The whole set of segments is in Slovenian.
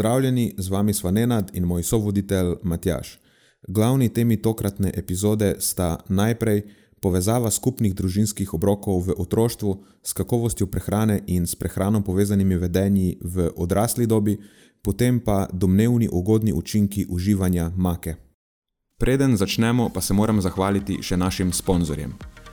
Pozdravljeni, z vami sva Nenad in moj sovoditelj Matjaš. Glavni temi tokratne epizode sta najprej povezava skupnih družinskih obrokov v otroštvu s kakovostjo prehrane in s prehrano povezanimi vedenji v odrasli dobi, potem pa domnevni ugodni učinki uživanja make. Preden začnemo, pa se moram zahvaliti še našim sponzorjem.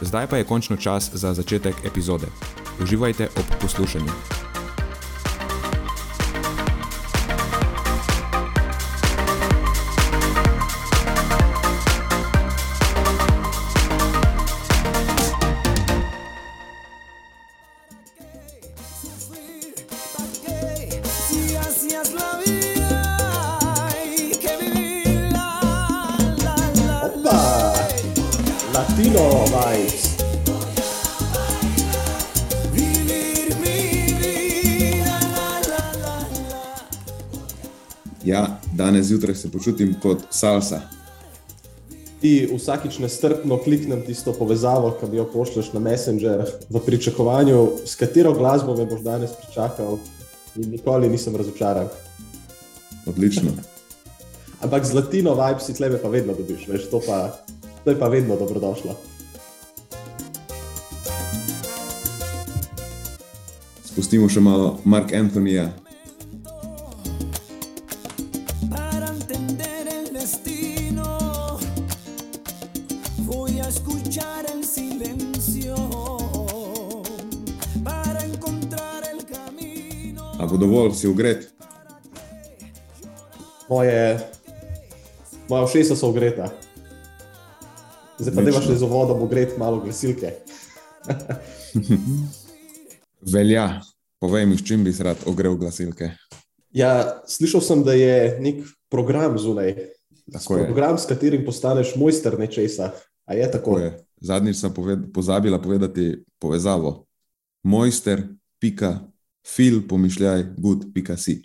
Zdaj pa je končno čas za začetek epizode. Uživajte ob poslušanju. Danes zjutraj se počutim kot salsa. Ti vsakič nestrpno kliknem tisto povezavo, ki mi jo pošlješ na Messenger, v pričakovanju, s katero glasbo me boš danes pričakal, in nikoli nisem razočaran. Odlično. Ampak zlatino vibe si tlebe pa vedno dobiš, veš, to, pa, to je pa vedno dobrodošlo. Spustimo še malo Mark Anthonyja. bo dovolj, si ugret. Moje, moje všesa so ugreta. Zdaj pa ne imaš z vodom ugret malo glasilke. Velja, povej mi, s čim bi se rad ogrel glasilke. Ja, slišal sem, da je nek program zunaj. Program, s katerim postaneš mojster nečesa. A je tako? tako je. Zadnjič sem poved, pozabila povedati povezavo. Mojster, pika, fil, pomišljaj, good, pika si.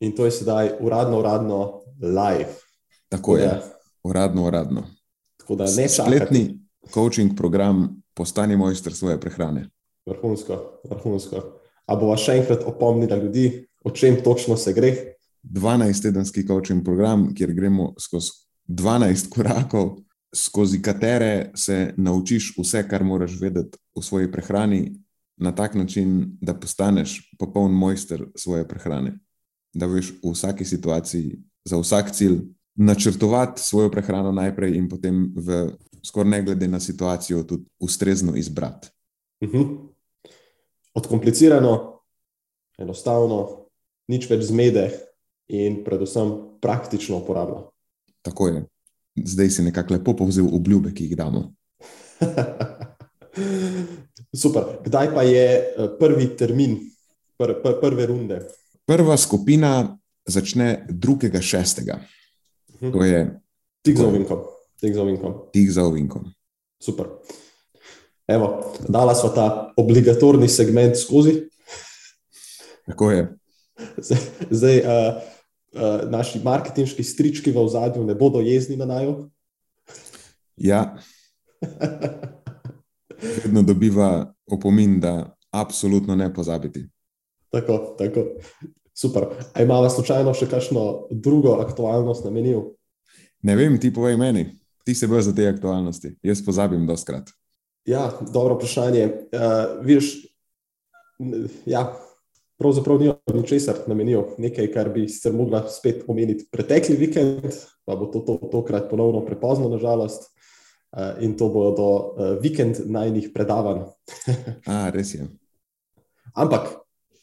In to je sedaj uradno, uradno, live. Tako je, uradno, uradno. Tako da ne spletni coaching program, postani mojster svoje prehrane. Vrhunsko, vrhunsko. A bo še enkrat opomnila ljudi, o čem točno se gre? 12-tedenski coaching program, kjer gremo skozi 12 korakov, skozi katere se naučiš vse, kar moraš vedeti v svoji prehrani, na tak način, da postaneš popoln mojster svoje prehrane. Da veš v vsaki situaciji, za vsak cilj, načrtovati svojo prehrano najprej in potem, v, skoraj ne glede na situacijo, tudi ustrezno izbrati. Uh mhm. -huh. Odkomplicirano, enostavno, nič več zmede in predvsem praktično uporabno. Tako je. Zdaj si nekako lepo povzel obljube, ki jih damo. Super. Kdaj pa je eh, prvi termin, pr, pr, prve runde? Prva skupina začne 2.6. Mhm. To je tik za ovinkom. Tik za ovinkom. Tik za ovinkom. Super. Evo, dala smo ta obligatorni segment skozi. Tako je. Zdaj, uh, uh, naši marketinški strički v ozadju ne bodo jezni na najo. Ja. vedno dobiva opomin, da absolutno ne pozabiti. Tako, tako. Super. A imamo slučajno še kakšno drugo aktualnost na meniju? Ne vem, ti povej meni, ti se bojiš za te aktualnosti. Jaz pozabim doskrat. Ja, dobro vprašanje. Uh, vidiš, ja, pravzaprav ni ničesar na meniju, nekaj, kar bi se mogla spet omeniti pretekli vikend, pa bo to, to tokrat ponovno prepozno, nažalost. uh, in to bodo uh, vikend najnih predavanj. A, res je. Ampak,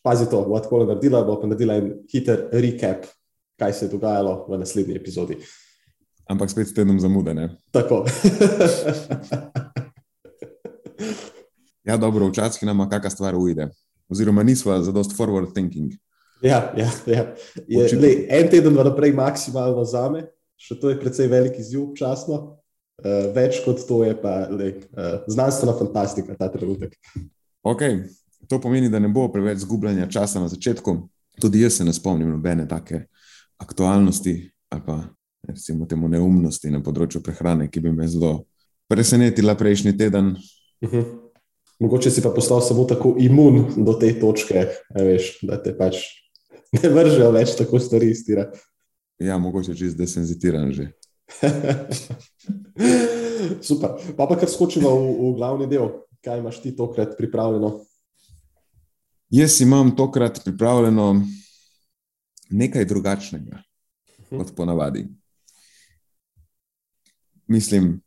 pazi to, bo tako naredila, bo pa naredila en hiter recap, kaj se je dogajalo v naslednji epizodi. Ampak spet s tednom zamudene. Tako. ja, dobro, včasih nam kakšna stvar ujde. Oziroma, nismo za dost forward thinking. Ja, ja, ja. Je, lej, en teden naprej maksimalno za me, še to je precej velik izziv občasno. Uh, več kot to je pa lej, uh, znanstvena fantastika ta trenutek. Okay. To pomeni, da ne bo preveč zgubljanja časa na začetku. Tudi jaz se ne spomnim nobene take aktualnosti ali pa recimo temu neumnosti na področju prehrane, ki bi me zelo presenetila prejšnji teden. Uh -huh. Mogoče si pa postal samo tako imun do te točke, veš, da te pač ne vržejo več tako stvari iz tira. Ja, mogoče čez desenzitiran že. Super. Pa pa kar skočimo v, v glavni del. Kaj imaš ti tokrat pripravljeno? Jaz imam tokrat pripravljeno nekaj drugačnega, uh -huh. kot ponavadi mislim,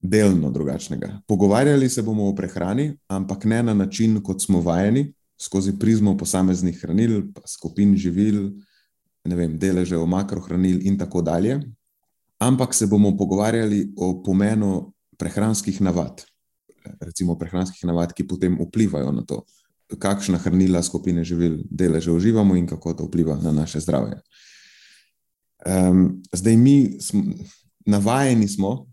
delno drugačnega. Pogovarjali se bomo o prehrani, ampak ne na način, kot smo vajeni, skozi prizmo posameznih hranil, skupin živil, vem, deležev makrohranil in tako dalje. Ampak se bomo pogovarjali o pomenu prehranskih navad, recimo prehranskih navad, ki potem vplivajo na to, kakšna hranila skupine živil deleže uživamo in kako to vpliva na naše zdravje. Um, zdaj, mi smo, navajeni smo,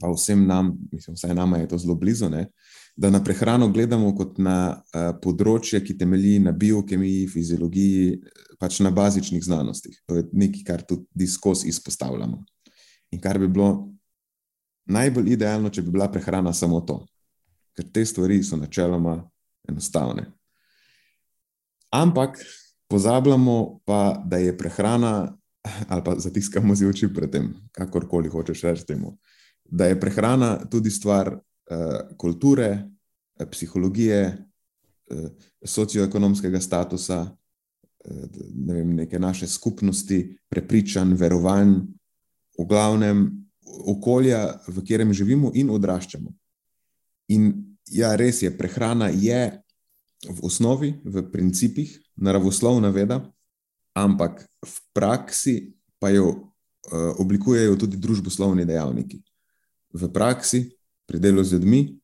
pa vsem nam, mislim, vsaj nama je to zelo blizu, ne, da na prehrano gledamo kot na uh, področje, ki temelji na biokemiji, fiziologiji, pač na bazičnih znanostih. To je nekaj, kar tudi skozi izpostavljamo. In kar bi bilo najbolj idealno, če bi bila prehrana samo to, ker te stvari so načeloma enostavne. Ampak pozabljamo pa, da je prehrana ali pa zatiskamo si oči pred tem, kakorkoli hočeš reči temu. Da je prehrana tudi stvar uh, kulture, eh, psihologije, uh, socioekonomskega statusa, uh, ne vem, neke naše skupnosti, prepričanj, verovanj, v glavnem okolja, v katerem živimo in odraščamo. In ja, res je, prehrana je v osnovi, v principih, naravoslovna veda ampak v praksi pa jo uh, oblikujejo tudi družboslovni dejavniki. V praksi, pri delu z ljudmi,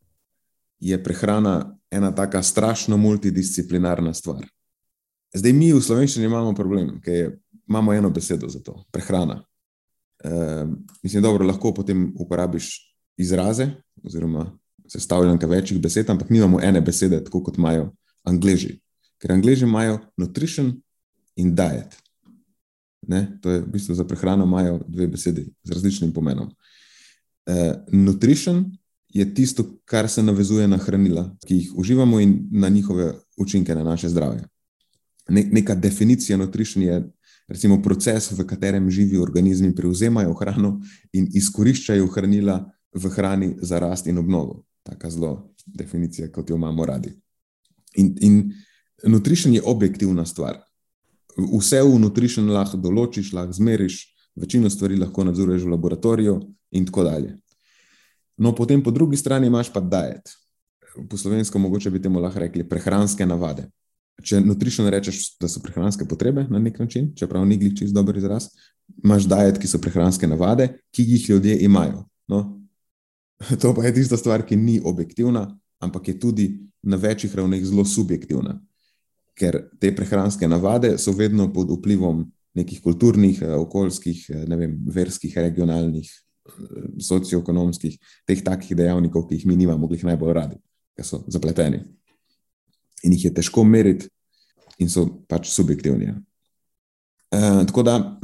je prehrana ena tako strašno multidisciplinarna stvar. Zdaj, mi v slovenščini imamo problem, ker imamo eno besedo za to: prehrana. Uh, mislim, da lahko potem uporabiš izraze oziroma sestavljanke večjih besed, ampak nimamo ene besede, tako kot imajo angliži. Ker angliži imajo nutrition, in diet. Ne? To je v bistvu za prehrano, imajo dve besedi z različnim pomenom. Uh, nutrition je tisto, kar se navezuje na hranila, ki jih uživamo in na njihove učinke na naše zdravje. Ne, neka definicija nutrition je recimo proces, v katerem živi organizmi prevzemajo hrano in izkoriščajo hranila v hrani za rast in obnovo. Taka zelo definicija, kot jo imamo radi. In, in nutrition je objektivna stvar vse v nutrition lahko določiš, lahko zmeriš, večino stvari lahko nadzoruješ v laboratoriju, in tako dalje. No, potem po drugi strani imaš pa diet. Po slovensko mogoče bi temu lahko rekli prehranske navade. Če nutrition rečeš, da so prehranske potrebe na nek način, čeprav ni gliči z dober izraz, imaš diet, ki so prehranske navade, ki jih ljudje imajo. No, to pa je tista stvar, ki ni objektivna, ampak je tudi na večjih ravneh zelo subjektivna ker te prehranske navade so vedno pod vplivom nekih kulturnih, eh, okoljskih, eh, ne vem, verskih, regionalnih, eh, socioekonomskih, teh takih dejavnikov, ki jih mi nimamo, ki jih najbolj radi, ker so zapleteni. In jih je težko meriti, in so pač subjektivni. E, tako da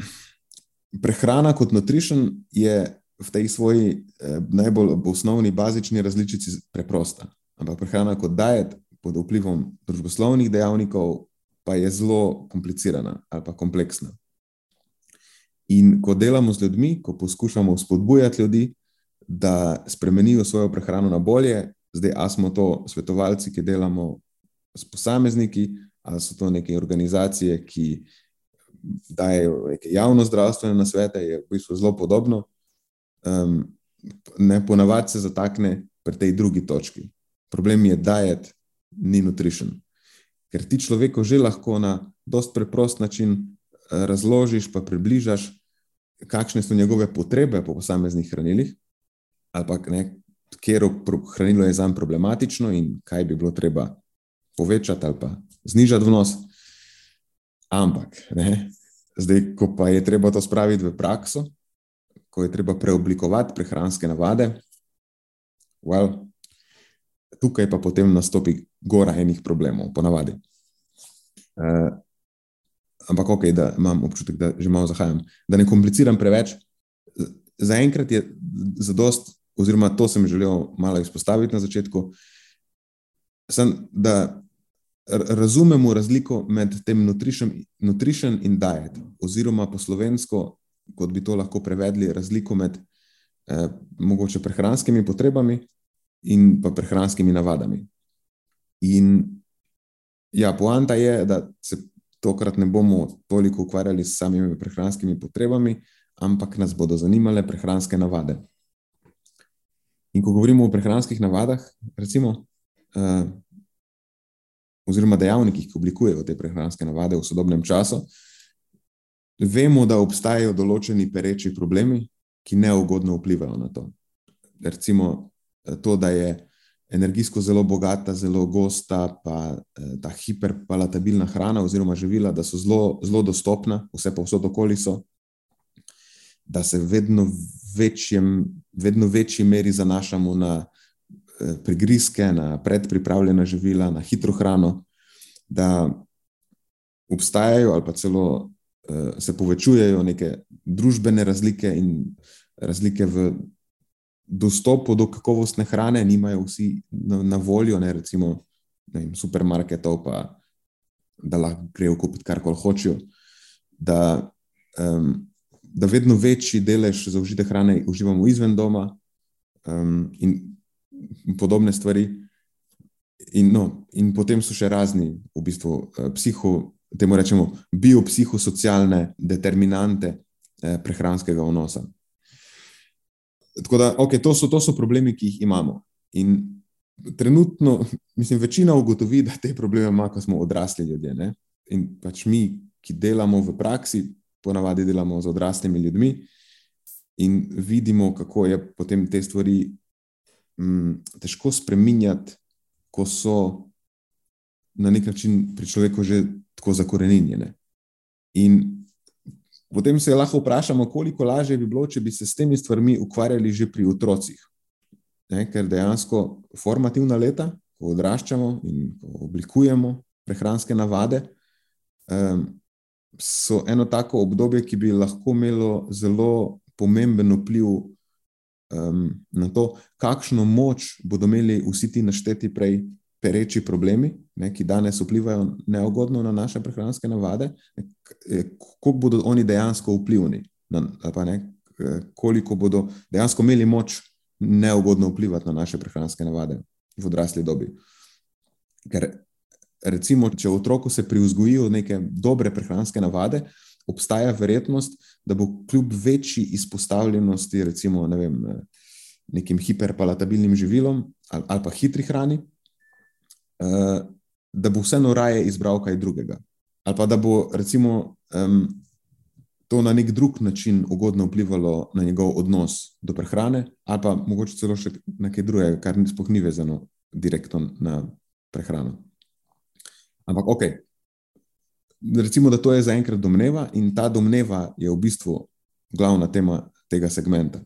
prehrana kot nutrition je v tej svoji eh, najbolj osnovni, bazični različici preprosta. Ampak prehrana kot diet pod vplivom družboslovnih dejavnikov, pa je zelo komplicirana ali pa kompleksna. In ko delamo z ljudmi, ko poskušamo spodbujati ljudi, da spremenijo svojo prehrano na bolje, zdaj, a smo to svetovalci, ki delamo s posamezniki, ali so to neke organizacije, ki dajo neke javno zdravstvene nasvete, je v bistvu zelo podobno. Um, ne, ponavadi se zatakne pri tej drugi točki. Problem je diet, ni nutrition. Ker ti človeku že lahko na dost preprost način eh, razložiš, pa približaš, kakšne so njegove potrebe po posameznih hranilih, ali pa katero hranilo je zanj problematično in kaj bi bilo treba povečati ali pa znižati vnos. Ampak, ne, zdaj, ko pa je treba to spraviti v prakso, ko je treba preoblikovati prehranske navade, well, tukaj pa potem nastopi gora enih problemov, ponavadi. Uh, ampak, ok, da imam občutek, da že malo zahajam. Da ne kompliciram preveč, zaenkrat je zadost, oziroma to sem želel malo izpostaviti na začetku, sem, da razumemo razliko med tem nutrition, nutrition in diet, oziroma po slovensko, kot bi to lahko prevedli, razliko med eh, mogoče prehranskimi potrebami in pa prehranskimi navadami. In ja, poanta je, da se tokrat ne bomo toliko ukvarjali s samimi prehranskimi potrebami, ampak nas bodo zanimale prehranske navade. In ko govorimo o prehranskih navadah, recimo, uh, oziroma dejavnikih, ki oblikujejo te prehranske navade v sodobnem času, vemo, da obstajajo določeni pereči problemi, ki neugodno vplivajo na to. Recimo eh, to, da je energijsko zelo bogata, zelo gosta, pa eh, ta hiperpalatabilna hrana oziroma živila, da so zelo, zelo dostopna, vse pa vsod okoli so, da se vedno, večjem, vedno večji meri zanašamo na eh, prigrizke, na predpripravljena živila, na hitro hrano, da obstajajo ali pa celo uh, se povečujejo neke družbene razlike in razlike v dostopu do kakovostne hrane, nimajo vsi na, na voljo, ne recimo ne vem, supermarketov, pa da lahko grejo kupiti karkoli hočejo. Da, um, da vedno večji delež zaužite hrane uživamo izven doma, um, in podobne stvari. In, no, in potem so še razni, v bistvu, uh, psiho, temu rečemo, biopsihosocialne determinante eh, prehranskega vnosa. Tako da, okay, to, so, to so problemi, ki jih imamo. In trenutno, mislim, večina ugotovi, da te probleme ima, ko smo odrasli ljudje. Ne? In pač mi, ki delamo v praksi, ponavadi delamo z odraslimi ljudmi in vidimo, kako je potem te stvari m, mm, težko spremenjati, ko so na nek način pri človeku že tako zakorenjene. In Potem se lahko vprašamo, koliko lažje bi bilo, če bi se s temi stvarmi ukvarjali že pri otrocih. Ne, ker dejansko formativna leta, ko odraščamo in ko oblikujemo prehranske navade, um, so eno tako obdobje, ki bi lahko imelo zelo pomemben vpliv um, na to, kakšno moč bodo imeli vsi ti našteti prej pereči problemi, ne, ki danes vplivajo neugodno na naše prehranske navade, koliko bodo oni dejansko vplivni, na, ne, koliko bodo dejansko imeli moč neugodno vplivati na naše prehranske navade v odrasli dobi. Ker, recimo, če otroku se privzgojijo neke dobre prehranske navade, obstaja verjetnost, da bo kljub večji izpostavljenosti, recimo, ne vem, nekim hiperpalatabilnim živilom ali, ali pa hitri hrani, uh, da bo vseeno raje izbral kaj drugega. Ali pa da bo recimo, um, to na nek drug način ugodno vplivalo na njegov odnos do prehrane, ali pa mogoče celo še nekaj drugega, kar ni spohni vezano direktno na prehrano. Ampak ok. Recimo, da to je zaenkrat domneva, in ta domneva je v bistvu glavna tema tega segmenta.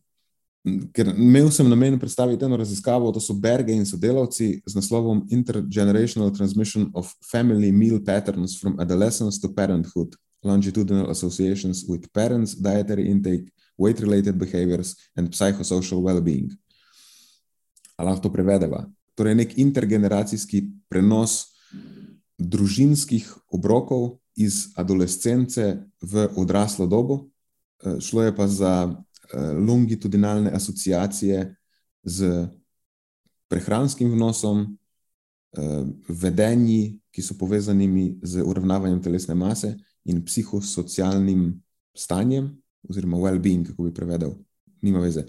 Ker imel sem namen predstaviti eno raziskavo, to so Berge in sodelavci z naslovom Intergenerational Transmission of Family Meal Patterns from Adolescence to Parenthood, Longitudinal Associations with Parents, Dietary Intake, Weight-Related Behaviors and Psychosocial Well-Being. Ali lahko to prevedeva? Torej, nek intergeneracijski prenos družinskih obrokov iz adolescence v odraslo dobo, eh, šlo je pa za longitudinalne asociacije z prehranskim vnosom, eh, vedenji, ki so povezani z uravnavanjem telesne mase in psihosocialnim stanjem, oziroma well-being, kako bi prevedel, nima veze.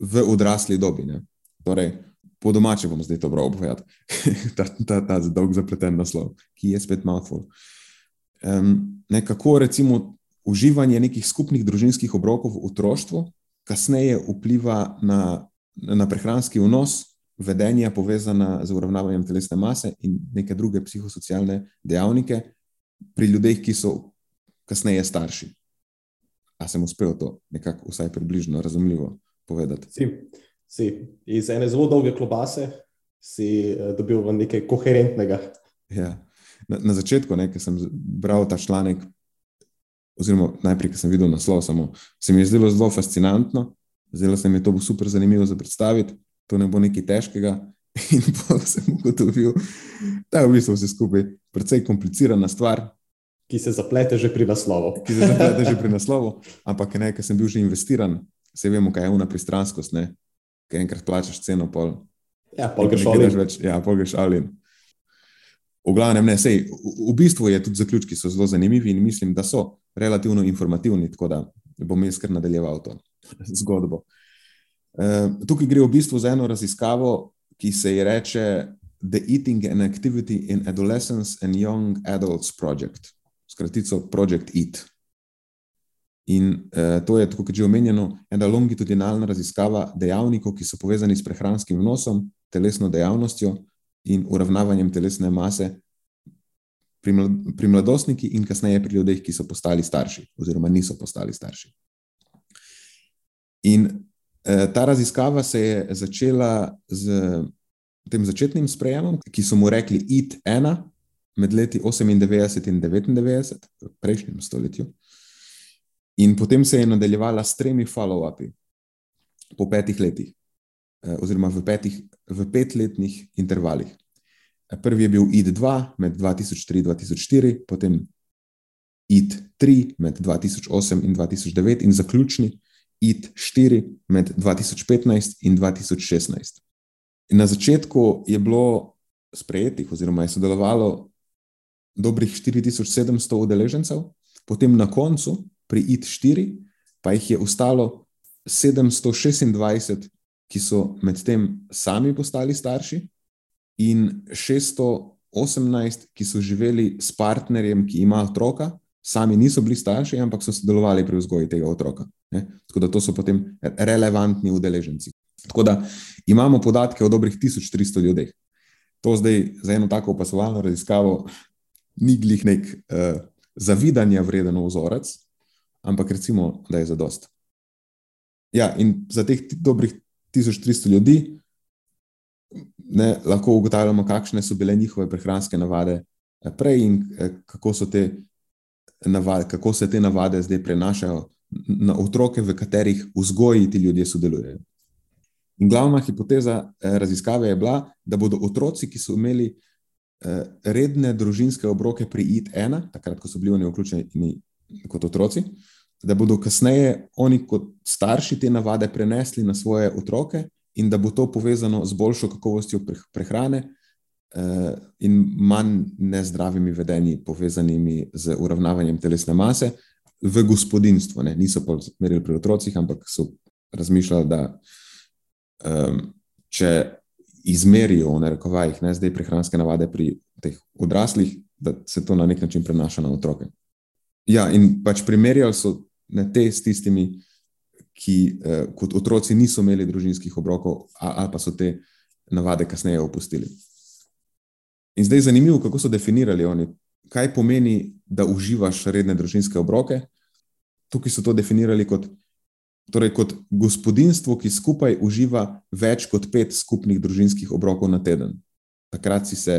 v odrasli dobi. Ne. Torej, po domače bom zdaj to bral povedati, ta, ta, ta dolg zapleten naslov, ki je spet mouthful. Um, nekako recimo uživanje nekih skupnih družinskih obrokov v otroštvu kasneje vpliva na, na prehranski vnos, vedenja povezana z uravnavanjem telesne mase in neke druge psihosocialne dejavnike pri ljudeh, ki so kasneje starši. A sem uspel to nekako vsaj približno razumljivo povedati? Si, si. Iz ene zelo dolge klobase si uh, dobil nekaj koherentnega. Ja. Na, na začetku, ko sem bral ta članek, oziroma najprej, ko sem videl naslov, samo, se mi je zdelo zelo fascinantno, zdelo se mi je to super zanimivo za predstaviti, to ne bo nekaj težkega. In pa sem ugotovil, da je v bistvu vse skupaj precej komplicirana stvar. Ki se zaplete že pri naslovu. Ki se zaplete že pri naslovu, ampak ne, ker sem bil že investiran, se vemo, kaj je una pristranskost, ne, ker enkrat plačaš ceno, pol. Ja, pol greš ali več. Ja, pol greš ali. V glavnem, ne, sej, v, v bistvu je tudi zaključki so zelo zanimivi in mislim, da so relativno informativni, tako da bom jaz kar nadaljeval to zgodbo. Uh, tukaj gre v bistvu za eno raziskavo, ki se ji reče The Eating and Activity in Adolescence and Young Adults Project, skratico Project Eat. In uh, to je, kot je že omenjeno, ena longitudinalna raziskava dejavnikov, ki so povezani s prehranskim vnosom, telesno dejavnostjo in uravnavanjem telesne mase pri, mlad, pri mladostnikih in kasneje pri ljudeh, ki so postali starši, oziroma niso postali starši. In eh, ta raziskava se je začela z tem začetnim sprejemom, ki so mu rekli IT-1 med leti 98 in 99, v prejšnjem stoletju. In potem se je nadaljevala s tremi follow-upi po petih letih. Eh, oziroma v, petih, v petletnih intervalih. Prvi je bil ID2 med 2003-2004, potem ID3 med 2008 in 2009, in zaključni ID4 med 2015 in 2016. In na začetku je bilo sprejetih, oziroma je sodelovalo dobrih 4700 udeležencev, potem na koncu, pri ID4, pa jih je ostalo 726 ki so medtem sami postali starši, in 618, ki so živeli s partnerjem, ki ima otroka, sami niso bili starši, ampak so sodelovali pri vzgoji tega otroka. Ne? Tako da to so potem relevantni udeleženci. Tako da imamo podatke o dobrih 1300 ljudeh. To zdaj za eno tako opazovalno raziskavo ni glih nek uh, zavidanja vreden vzorec, ampak recimo, da je za dost. Ja, in za teh dobrih 1300 ljudi, ne, lahko ugotavljamo, kakšne so bile njihove prehranske navade eh, prej in eh, kako, te navade, kako se te navade zdaj prenašajo na otroke, v katerih vzgoji ti ljudje sodelujejo. In glavna hipoteza eh, raziskave je bila, da bodo otroci, ki so imeli redne družinske obroke pri IT-1, takrat, ko so bili oni vključeni kot otroci, da bodo kasneje oni kot starši te navade prenesli na svoje otroke in da bo to povezano z boljšo kakovostjo prehrane eh, in manj nezdravimi vedenji, povezanimi z uravnavanjem telesne mase v gospodinstvu. Ne. Niso pa merili pri otrocih, ampak so razmišljali, da um, če izmerijo v narekovajih ne, zdaj prehranske navade pri teh odraslih, da se to na nek način prenaša na otroke. Ja, in pač primerjali so ne te s tistimi, ki eh, kot otroci niso imeli družinskih obrokov, ali pa so te navade kasneje opustili. In zdaj je zanimivo, kako so definirali oni, kaj pomeni, da uživaš redne družinske obroke. Tukaj so to definirali kot, torej kot gospodinstvo, ki skupaj uživa več kot pet skupnih družinskih obrokov na teden. Takrat si se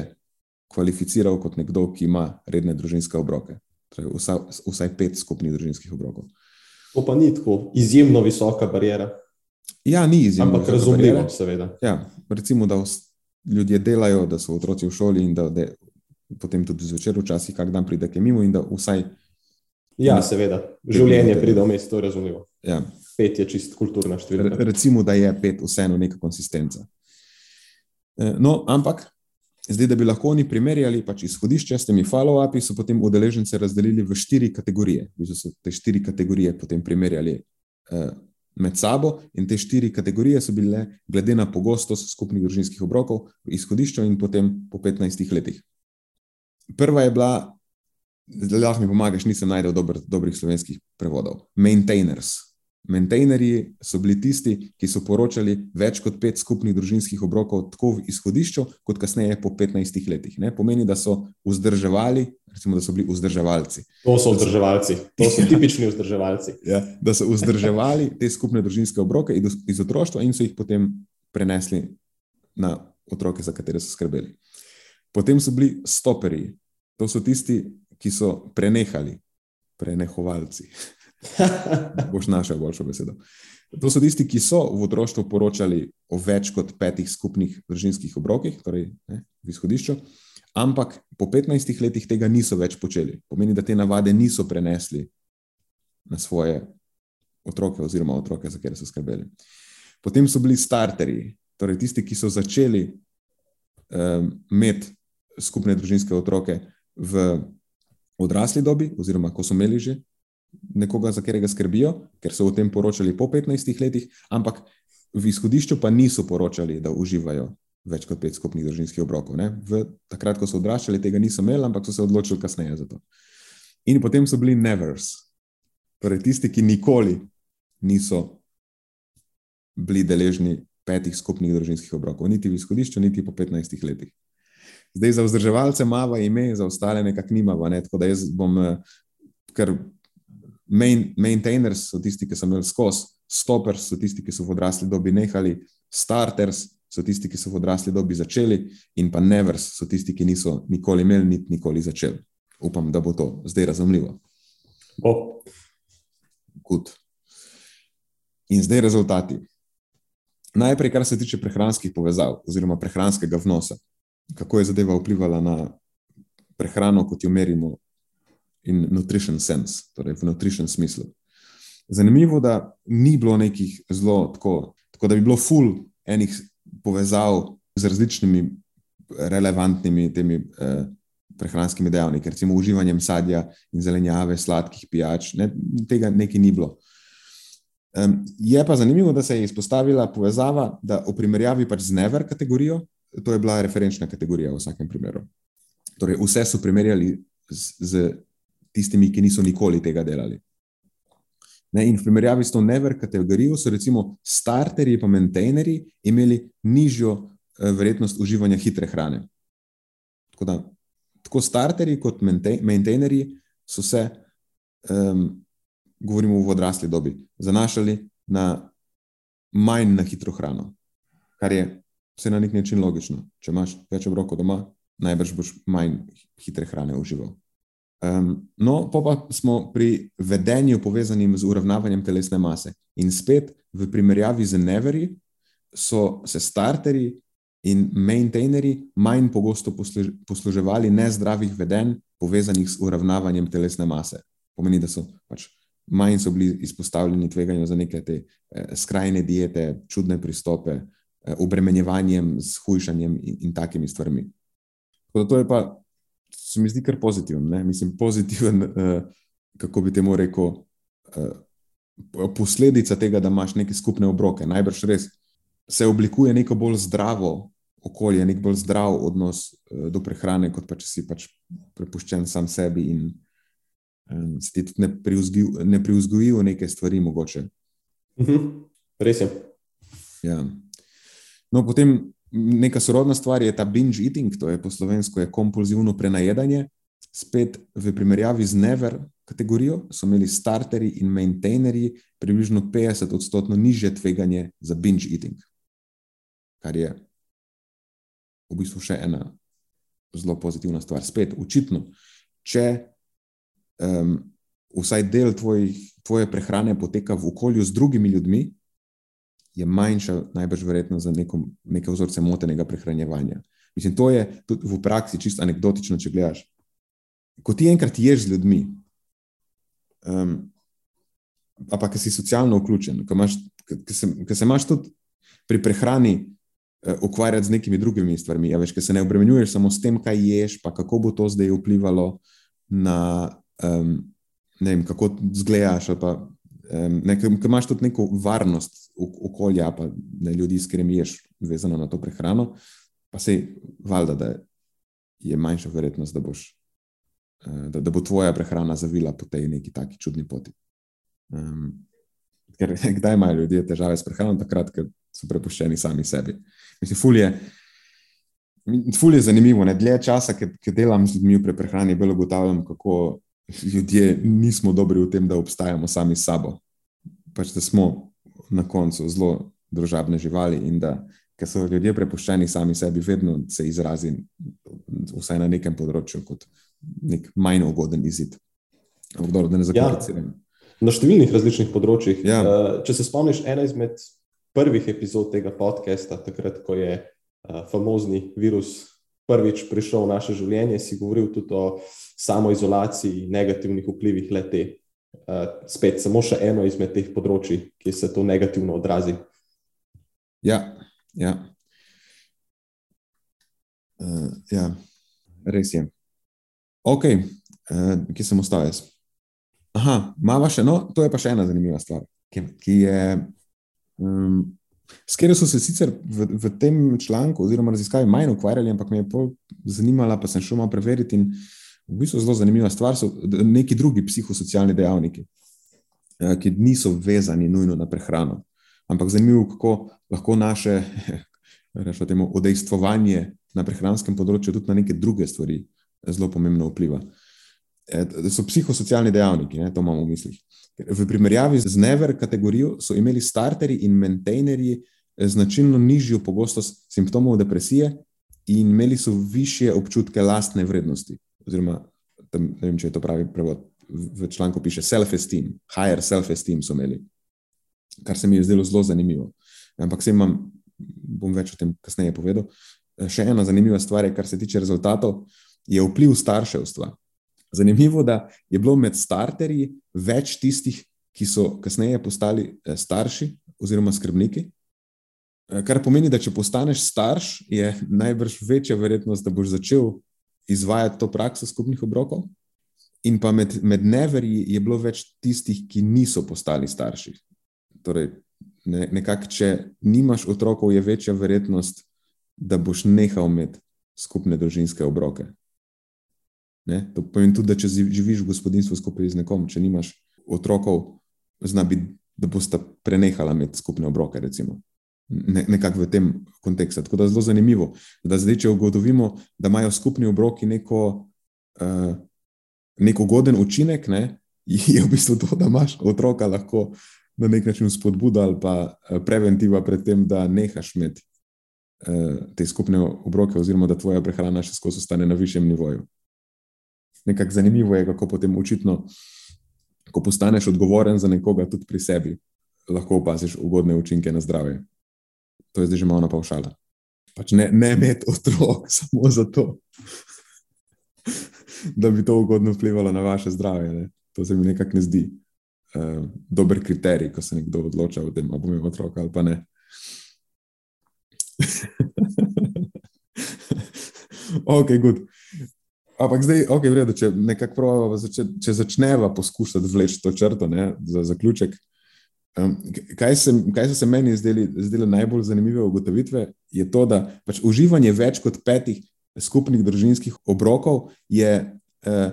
kvalificiral kot nekdo, ki ima redne družinske obroke. Torej vsa, vsaj pet skupnih družinskih obrokov. To pa ni tako izjemno visoka barijera. Ja, ni izjemno. Ampak razumljivo, seveda. Ja, recimo, da ljudje delajo, da so otroci v šoli in da, da potem tudi zvečer, včasih, kak dan pride kaj mimo in da vsaj. Ja, seveda. Življenje pride v mesto, to je razumljivo. Ja. Pet je čist kulturna številka. Recimo, da je pet vseeno neka konsistenca. Eh, no, ampak Zdaj, da bi lahko oni primerjali pač izhodišče s temi follow-upi, so potem udeležence razdelili v štiri kategorije. Vi so te štiri kategorije potem primerjali uh, med sabo, in te štiri kategorije so bile, glede na pogostost skupnih družinskih obrokov, v izhodišču in potem po 15 letih. Prva je bila, da lahko mi pomagaš, nisem najdel dober, dobrih slovenskih prevodov. Maintainers. Maintainerji so bili tisti, ki so poročali več kot pet skupnih družinskih obrokov, tako v izhodišču, kot kasneje po 15 letih. Ne? Pomeni, da so vzdrževali, recimo, da so bili vzdrževalci. To so vzdrževalci, to so tipični vzdrževalci. Ja, da so vzdrževali te skupne družinske obroke iz otroštva in so jih potem prenesli na otroke, za katere so skrbeli. Potem so bili stoperji, to so tisti, ki so prenehali, prenehovalci. Boš našel boljšo besedo. To so tisti, ki so v otroštvu poročali o več kot petih skupnih družinskih obrokih, torej ne, v izhodišču, ampak po 15 letih tega niso več počeli. Pomeni, da te navade niso prenesli na svoje otroke oziroma otroke, za katere so skrbeli. Potem so bili starterji, torej tisti, ki so začeli um, imeti skupne družinske otroke v odrasli dobi, oziroma ko so imeli že nekoga, za katerega skrbijo, ker so o tem poročali po 15 letih, ampak v izhodišču pa niso poročali, da uživajo več kot pet skupnih družinskih obrokov. V, takrat, ko so odraščali, tega niso imeli, ampak so se odločili kasneje za to. In potem so bili nevers, torej tisti, ki nikoli niso bili deležni petih skupnih družinskih obrokov, niti v izhodišču, niti po 15 letih. Zdaj za vzdrževalce mava ime, za ostale nekako nimava, ne? tako da jaz bom kar main, maintainers so tisti, ki so imeli skozi, stoppers so tisti, ki so v odrasli dobi nehali, starters so tisti, ki so v odrasli dobi začeli, in pa nevers so tisti, ki niso nikoli imeli, niti nikoli začeli. Upam, da bo to zdaj razumljivo. Bo. Good. In zdaj rezultati. Najprej, kar se tiče prehranskih povezav oziroma prehranskega vnosa, kako je zadeva vplivala na prehrano, kot jo merimo in nutrition sense, torej v nutrition smislu. Zanimivo, da ni bilo nekih zelo tako, tako da bi bilo full enih povezav z različnimi relevantnimi temi eh, prehranskimi dejavniki, recimo uživanjem sadja in zelenjave, sladkih pijač, ne, tega nekaj ni bilo. Um, je pa zanimivo, da se je izpostavila povezava, da v primerjavi pač z never kategorijo, to je bila referenčna kategorija v vsakem primeru. Torej, vse so primerjali z, z tistimi, ki niso nikoli tega delali. Ne, in v primerjavi s to never kategorijo so recimo starterji in maintainerji imeli nižjo uh, verjetnost uživanja hitre hrane. Tako da tako starterji kot maintainerji so se, um, govorimo v odrasli dobi, zanašali na manj na hitro hrano, kar je vse na nek način logično. Če imaš več obrokov doma, najbrž boš manj hitre hrane užival. Um, no, pa, pa smo pri vedenju povezanim z uravnavanjem telesne mase. In spet v primerjavi z neveri so se starterji in maintainerji manj pogosto posluž, posluževali nezdravih vedenj povezanih z uravnavanjem telesne mase. Pomeni, da so pač manj so bili izpostavljeni tveganju za neke te eh, skrajne diete, čudne pristope, eh, obremenjevanjem, s hujšanjem in, in takimi stvarmi. Tako da to je pa se mi zdi kar pozitiven. Ne? Mislim, pozitiven, uh, kako bi temu rekel, uh, posledica tega, da imaš neke skupne obroke. Najbrž res se oblikuje neko bolj zdravo okolje, nek bolj zdrav odnos uh, do prehrane, kot pa če si pač prepuščen sam sebi in um, se ti tudi ne priuzgojijo neke stvari, mogoče. Mhm. Res je. Ja. No, potem Neka sorodna stvar je ta binge eating, to je po slovensko je kompulzivno prenajedanje. Spet v primerjavi z never kategorijo so imeli starterji in maintainerji približno 50 odstotkov nižje tveganje za binge eating, kar je v bistvu še ena zelo pozitivna stvar. Spet, očitno, če um, vsaj del tvojih, tvoje prehrane poteka v okolju z drugimi ljudmi, je manjša, najbrž verjetno za neko, neke vzorce motenega prehranjevanja. Mislim, to je tudi v praksi čisto anekdotično, če gledaš. Ko ti enkrat ješ z ljudmi, um, pa ki si socialno vključen, ki, imaš, ki, se, ki se imaš tudi pri prehrani uh, ukvarjati z nekimi drugimi stvarmi, ja, veš, ki se ne obremenjuješ samo s tem, kaj ješ, pa kako bo to zdaj vplivalo na, um, ne vem, kako zgledaš pa ne, ker imaš tudi neko varnost okolja, pa ne ljudi, s katerimi ješ, vezano na to prehrano, pa se valjda, da je manjša verjetnost, da, boš, eh, da, da bo tvoja prehrana zavila po tej neki taki čudni poti. Um, ker kdaj imajo ljudje težave s prehrano, takrat, ker so prepuščeni sami sebi. Mislim, fulje. Ful je zanimivo, ne dlje časa, ki delam z ljudmi pri prehrani, bolj ugotavljam, kako ljudje nismo dobri v tem, da obstajamo sami s sabo. Pač da smo na koncu zelo družabne živali in da so ljudje prepuščeni sami sebi, vedno se izrazi, vsaj na nekem področju, kot nek manj ugoden izid. Dobro, da ne zaključujem. Ja, na številnih različnih področjih. Ja. Uh, če se spomniš, ena izmed prvih epizod tega podcasta, takrat, ko je uh, famozni virus prvič prišel v naše življenje, si govoril tudi o samoizolaciji in negativnih vplivih lete. Uh, spet, samo še eno izmed teh področji, ki se to negativno odrazi. Ja, ja. Uh, ja. res je. Ok, uh, kje sem ostal jaz? Aha, malo še, no, to je pa še ena zanimiva stvar, ki, ki je. Um, S katero so se sicer v, v tem članku oziroma raziskavi manj ukvarjali, ampak me je zanimala, pa sem šel malo preveriti. In v bistvu zelo zanimiva stvar so neki drugi psihosocialni dejavniki, eh, ki niso vezani nujno na prehrano. Ampak zanimivo, kako lahko naše temu, odejstvovanje na prehranskem področju tudi na neke druge stvari zelo pomembno vpliva. Eh, so psihosocialni dejavniki, ne, to imamo v mislih. V primerjavi z Never kategorijo so imeli starterji in maintainerji eh, značilno nižjo pogostost simptomov depresije in imeli so više občutke lastne vrednosti. Oziroma, tam, ne vem, če je to pravi prevod, v članku piše self-esteem, higher self-esteem so imeli, kar se mi je zdelo zelo zanimivo. Ampak se imam, bom več o tem kasneje povedal. Še ena zanimiva stvar je, kar se tiče rezultatov, je vpliv starševstva. Zanimivo je, da je bilo med starterji več tistih, ki so kasneje postali eh, starši oziroma skrbniki. Eh, kar pomeni, da če postaneš starš, je najbrž večja verjetnost, da boš začel izvajati to prakso skupnih obrokov. In pa med, med neverji je bilo več tistih, ki niso postali starši. Torej, ne, nekako, če nimaš otrokov, je večja verjetnost, da boš nehal imeti skupne družinske obroke. Ne? To pomeni tudi, da če živiš v gospodinstvu skupaj z nekom, če nimaš otrokov, zna biti, da boste prenehala imeti skupne obroke. Ne, nekako v tem kontekstu. Tako da je zelo zanimivo, da zdaj, če ugotovimo, da imajo skupni obroki neko, uh, nek ugoden učinek, ne, je v bistvu to, da imaš otroka lahko na nek način spodbuda ali pa eh, preventiva pred tem, da nehaš imeti uh, te skupne obroke, oziroma da tvoja prehrana še skozi ostane na višjem nivoju nekako zanimivo je, kako potem očitno, ko postaneš odgovoren za nekoga, tudi pri sebi, lahko opaziš ugodne učinke na zdravje. To je zdaj že malo napavšala. Pač ne, ne imeti otrok samo zato, da bi to ugodno vplivalo na vaše zdravje. Ne? To se mi nekako ne zdi uh, dober kriterij, ko se nekdo odloča o tem, ali bo imel otrok ali pa ne. ok, good. Ampak zdaj, ok, vredo, če nekako pravimo, če, če začneva poskušati vleči to črto ne, za zaključek. Um, kaj, se, kaj so se meni zdeli, zdeli najbolj zanimive ugotovitve, je to, da pač uživanje več kot petih skupnih družinskih obrokov je eh,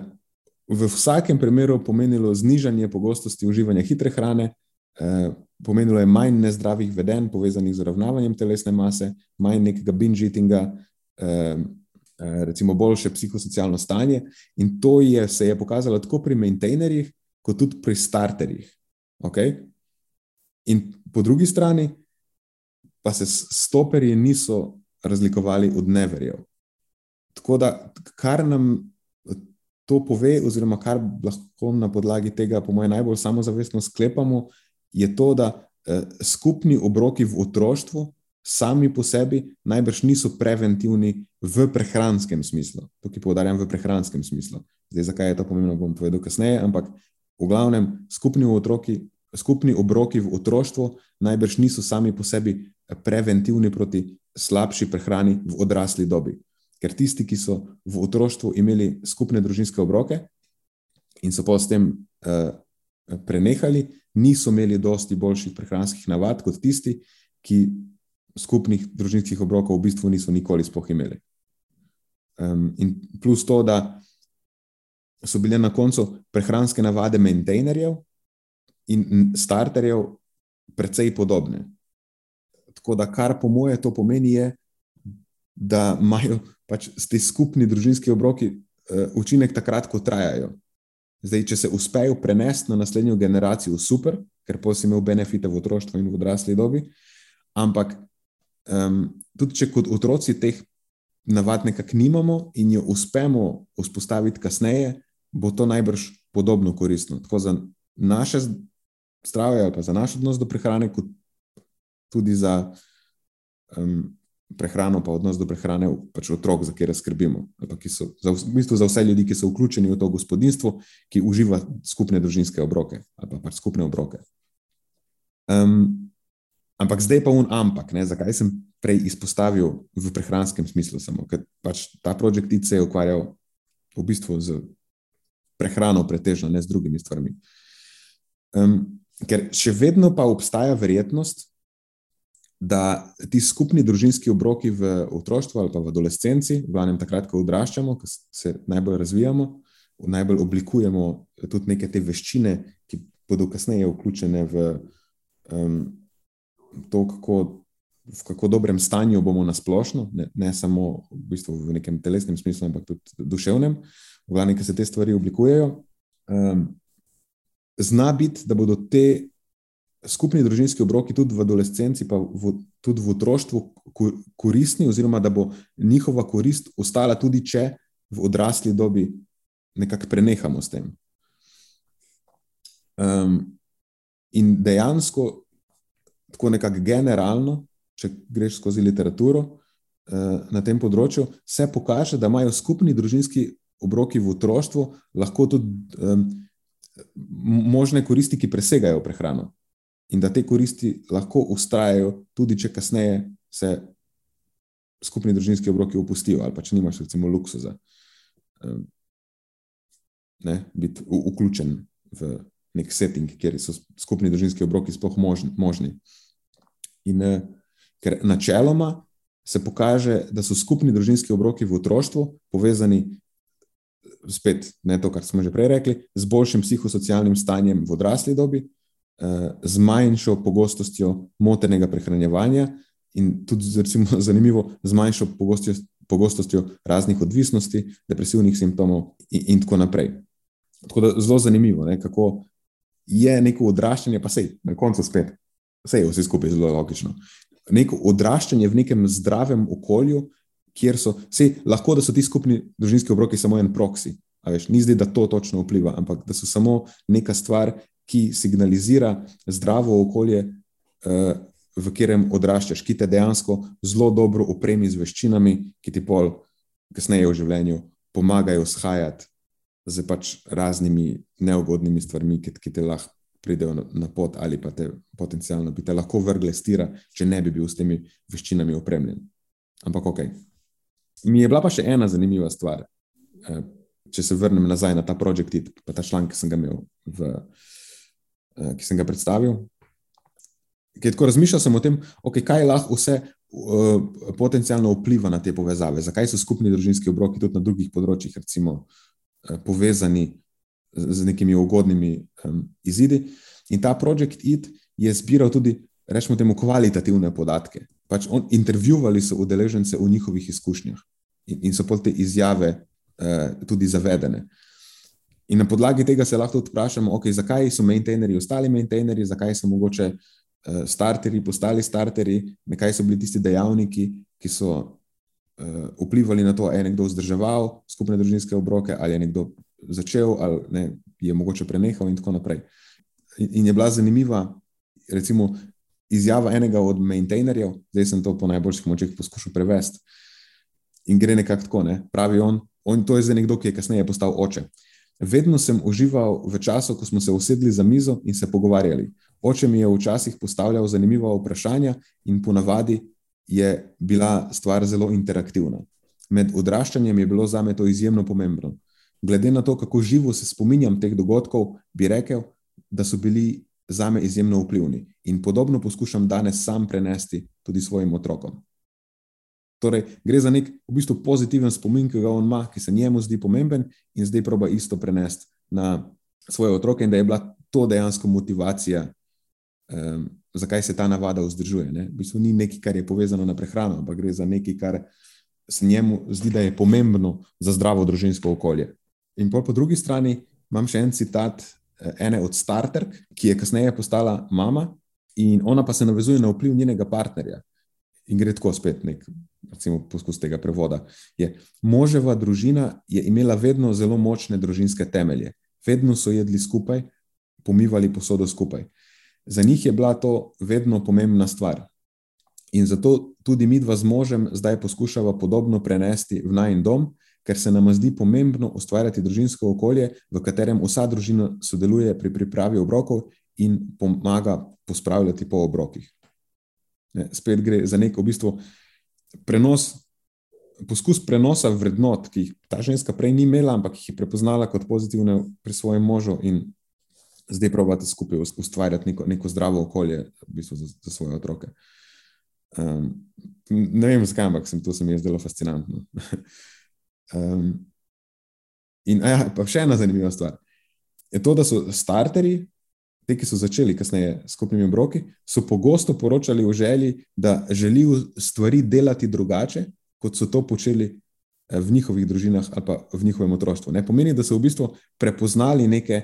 v vsakem primeru pomenilo znižanje pogostosti uživanja hitre hrane, eh, pomenilo je manj nezdravih vedenj, povezanih z ravnavanjem telesne mase, manj nekega binge-eatinga. Eh, Eh, recimo, boljše psihosocialno stanje. In to je, se je pokazalo tako pri maintainerjih, kot tudi pri starterjih. Okay? In po drugi strani, pa se stoperji niso razlikovali od neverjev. Tako da, kar nam to pove, oziroma kar lahko na podlagi tega, po mojem, najbolj samozavestno sklepamo, je to, da eh, skupni obroki v otroštvu sami po sebi najbrž niso preventivni v prehranskem smislu. Tukaj poudarjam v prehranskem smislu. Zdaj, zakaj je to pomembno, bom povedal kasneje, ampak v glavnem skupni, otroki, skupni obroki v otroštvu najbrž niso sami po sebi preventivni proti slabši prehrani v odrasli dobi. Ker tisti, ki so v otroštvu imeli skupne družinske obroke in so pa s tem uh, prenehali, niso imeli dosti boljših prehranskih navad kot tisti, ki skupnih družinskih obrokov v bistvu niso nikoli sploh imeli. Um, in plus to, da so bile na koncu prehranske navade maintainerjev in starterjev precej podobne. Tako da, kar po moje to pomeni, je, da imajo pač ti skupni družinski obroki uh, učinek takrat, ko trajajo. Zdaj, če se uspejo prenesti na naslednjo generacijo, super, ker pa si imel benefite v otroštvu in v odrasli dobi. Ampak um, tudi če kot otroci teh navad nekako nimamo in jo uspemo vzpostaviti kasneje, bo to najbrž podobno koristno. Tako za naše zdravje, ali pa za naš odnos do prehrane, kot tudi za um, prehrano, pa odnos do prehrane pač otrok, za katere skrbimo. So, za, v bistvu za vse ljudi, ki so vključeni v to gospodinstvo, ki uživa skupne družinske obroke ali pa pač skupne obroke. Um, ampak zdaj pa un ampak, ne, zakaj sem prej izpostavil v prehranskem smislu, samo ker pač ta projekt se je ukvarjal v bistvu z prehrano, pretežno, ne z drugimi stvarmi. Um, ker še vedno pa obstaja verjetnost, da ti skupni družinski obroki v otroštvu ali pa v adolescenci, v glavnem takrat, ko odraščamo, ko se najbolj razvijamo, najbolj oblikujemo tudi neke te veščine, ki bodo kasneje vključene v um, to, kako. V kako dobrem stanju bomo na splošno, ne, ne samo v, bistvu v nekem telesnem smislu, ampak tudi duševnem, v glavnem, ki se te stvari oblikujejo. Um, zna biti, da bodo te skupni družinski obroki tudi v adolescenci, pa v, tudi v otroštvu koristni, oziroma da bo njihova korist ostala tudi, če v odrasli dobi nekako prenehamo s tem. Um, in dejansko, tako nekako generalno, če greš skozi literaturo uh, na tem področju, se pokaže, da imajo skupni družinski obroki v otroštvu lahko tudi um, možne koristi, ki presegajo prehrano in da te koristi lahko ustrajajo, tudi če kasneje se skupni družinski obroki opustijo, ali pa če nimaš, recimo, luksuza, ne, biti vključen v nek setting, kjer so skupni družinski obroki sploh možni. In ker načeloma se pokaže, da so skupni družinski obroki v otroštvu povezani. Spet, ne to, kar smo že prej rekli, z boljšim psihosocialnim stanjem v odrasli dobi, z manjšo pogostostjo motenega prehranjevanja in tudi, recimo, zanimivo, z manjšo pogostostjo, pogostostjo raznih odvisnosti, depresivnih simptomov in, in tako naprej. Tako da zelo zanimivo, ne, kako je neko odraščanje, pa sej, na koncu spet, vse je vse skupaj zelo logično. Neko odraščanje v nekem zdravem okolju, kjer so, sej, lahko da so ti skupni družinski obroki samo en proksi. Veš, ni zdaj, da to točno vpliva, ampak da so samo neka stvar, ki signalizira zdravo okolje, eh, v katerem odraščaš, ki te dejansko zelo dobro opremi z veščinami, ki ti pol kasneje v življenju pomagajo shajati z pač raznimi neugodnimi stvarmi, ki, ki te lahko pridejo na pot ali pa te potencialno bi te lahko vrgle stira, če ne bi bil s temi veščinami opremljen. Ampak ok. Mi je bila pa še ena zanimiva stvar, eh, če se vrnem nazaj na ta projekt, pa ta članek, ki sem ga imel v Eh, ki sem ga predstavil. Ker tako razmišljal sem o tem, okay, kaj lahko vse uh, potencialno vpliva na te povezave, zakaj so skupni družinski obroki tudi na drugih področjih, recimo, uh, povezani z, nekimi ugodnimi um, izidi. In ta projekt IT je zbiral tudi, rečemo, temu kvalitativne podatke. Pač on, intervjuvali so udeležence v njihovih izkušnjah in, in so pol te izjave uh, tudi zavedene. In na podlagi tega se lahko tudi vprašamo, okay, zakaj so maintainerji ostali maintainerji, zakaj so mogoče uh, starterji postali starterji, kaj so bili tisti dejavniki, ki so uh, vplivali na to, ali je nekdo vzdrževal skupne družinske obroke, ali je nekdo začel, ali ne, je mogoče prenehal, in tako naprej. In, in je bila zanimiva, recimo, izjava enega od maintainerjev, zdaj sem to po najboljših močeh poskušal prevesti. In gre nekako tako, ne? pravi on, on, to je zdaj nekdo, ki je kasneje postal oče. Vedno sem užival v času, ko smo se usedli za mizo in se pogovarjali. Oče mi je včasih postavljal zanimiva vprašanja, in ponavadi je bila stvar zelo interaktivna. Med odraščanjem je bilo za me to izjemno pomembno. Glede na to, kako živo se spominjam teh dogodkov, bi rekel, da so bili za me izjemno vplivni. In podobno poskušam danes sam prenesti tudi svojim otrokom. Torej, gre za nek v bistvu pozitiven spomin, ki ga on ima, ki se njemu zdi pomemben, in zdaj proba isto prenesti na svoje otroke, in da je bila to dejansko motivacija, um, zakaj se ta navada vzdržuje. Ne? V bistvu ni nekaj, kar je povezano na prehrano, ampak gre za nekaj, kar se njemu zdi, da je pomembno za zdravo družinsko okolje. In po drugi strani imam še en citat ene od starterk, ki je kasneje postala mama, in ona pa se navezuje na vpliv njenega partnerja. In gre tako spet nek recimo, poskus tega prevoda. Je, moževa družina je imela vedno zelo močne družinske temelje, vedno so jedli skupaj, pomivali posodo skupaj. Za njih je bila to vedno pomembna stvar. In zato tudi mi dva z možem zdaj poskušava podobno prenesti v najn dom, ker se nam zdi pomembno ustvarjati družinsko okolje, v katerem vsa družina sodeluje pri pripravi obrokov in pomaga pospravljati po obrokih. Ne, spet gre za nek v bistvu prenos, poskus prenosa vrednot, ki jih ta ženska prej ni imela, ampak jih je prepoznala kot pozitivne pri svojem možu in zdaj pravite skupaj ustvarjati neko, neko zdravo okolje v bistvu za, za svoje otroke. Um, ne vem, zakaj, ampak sem, to se mi je zdelo fascinantno. um, in ja, pa še ena zanimiva stvar. Je to, da so starteri, te, ki so začeli kasneje s skupnimi obroki, so pogosto poročali o želji, da želijo stvari delati drugače, kot so to počeli eh, v njihovih družinah ali pa v njihovem otroštvu. Ne pomeni, da so v bistvu prepoznali neke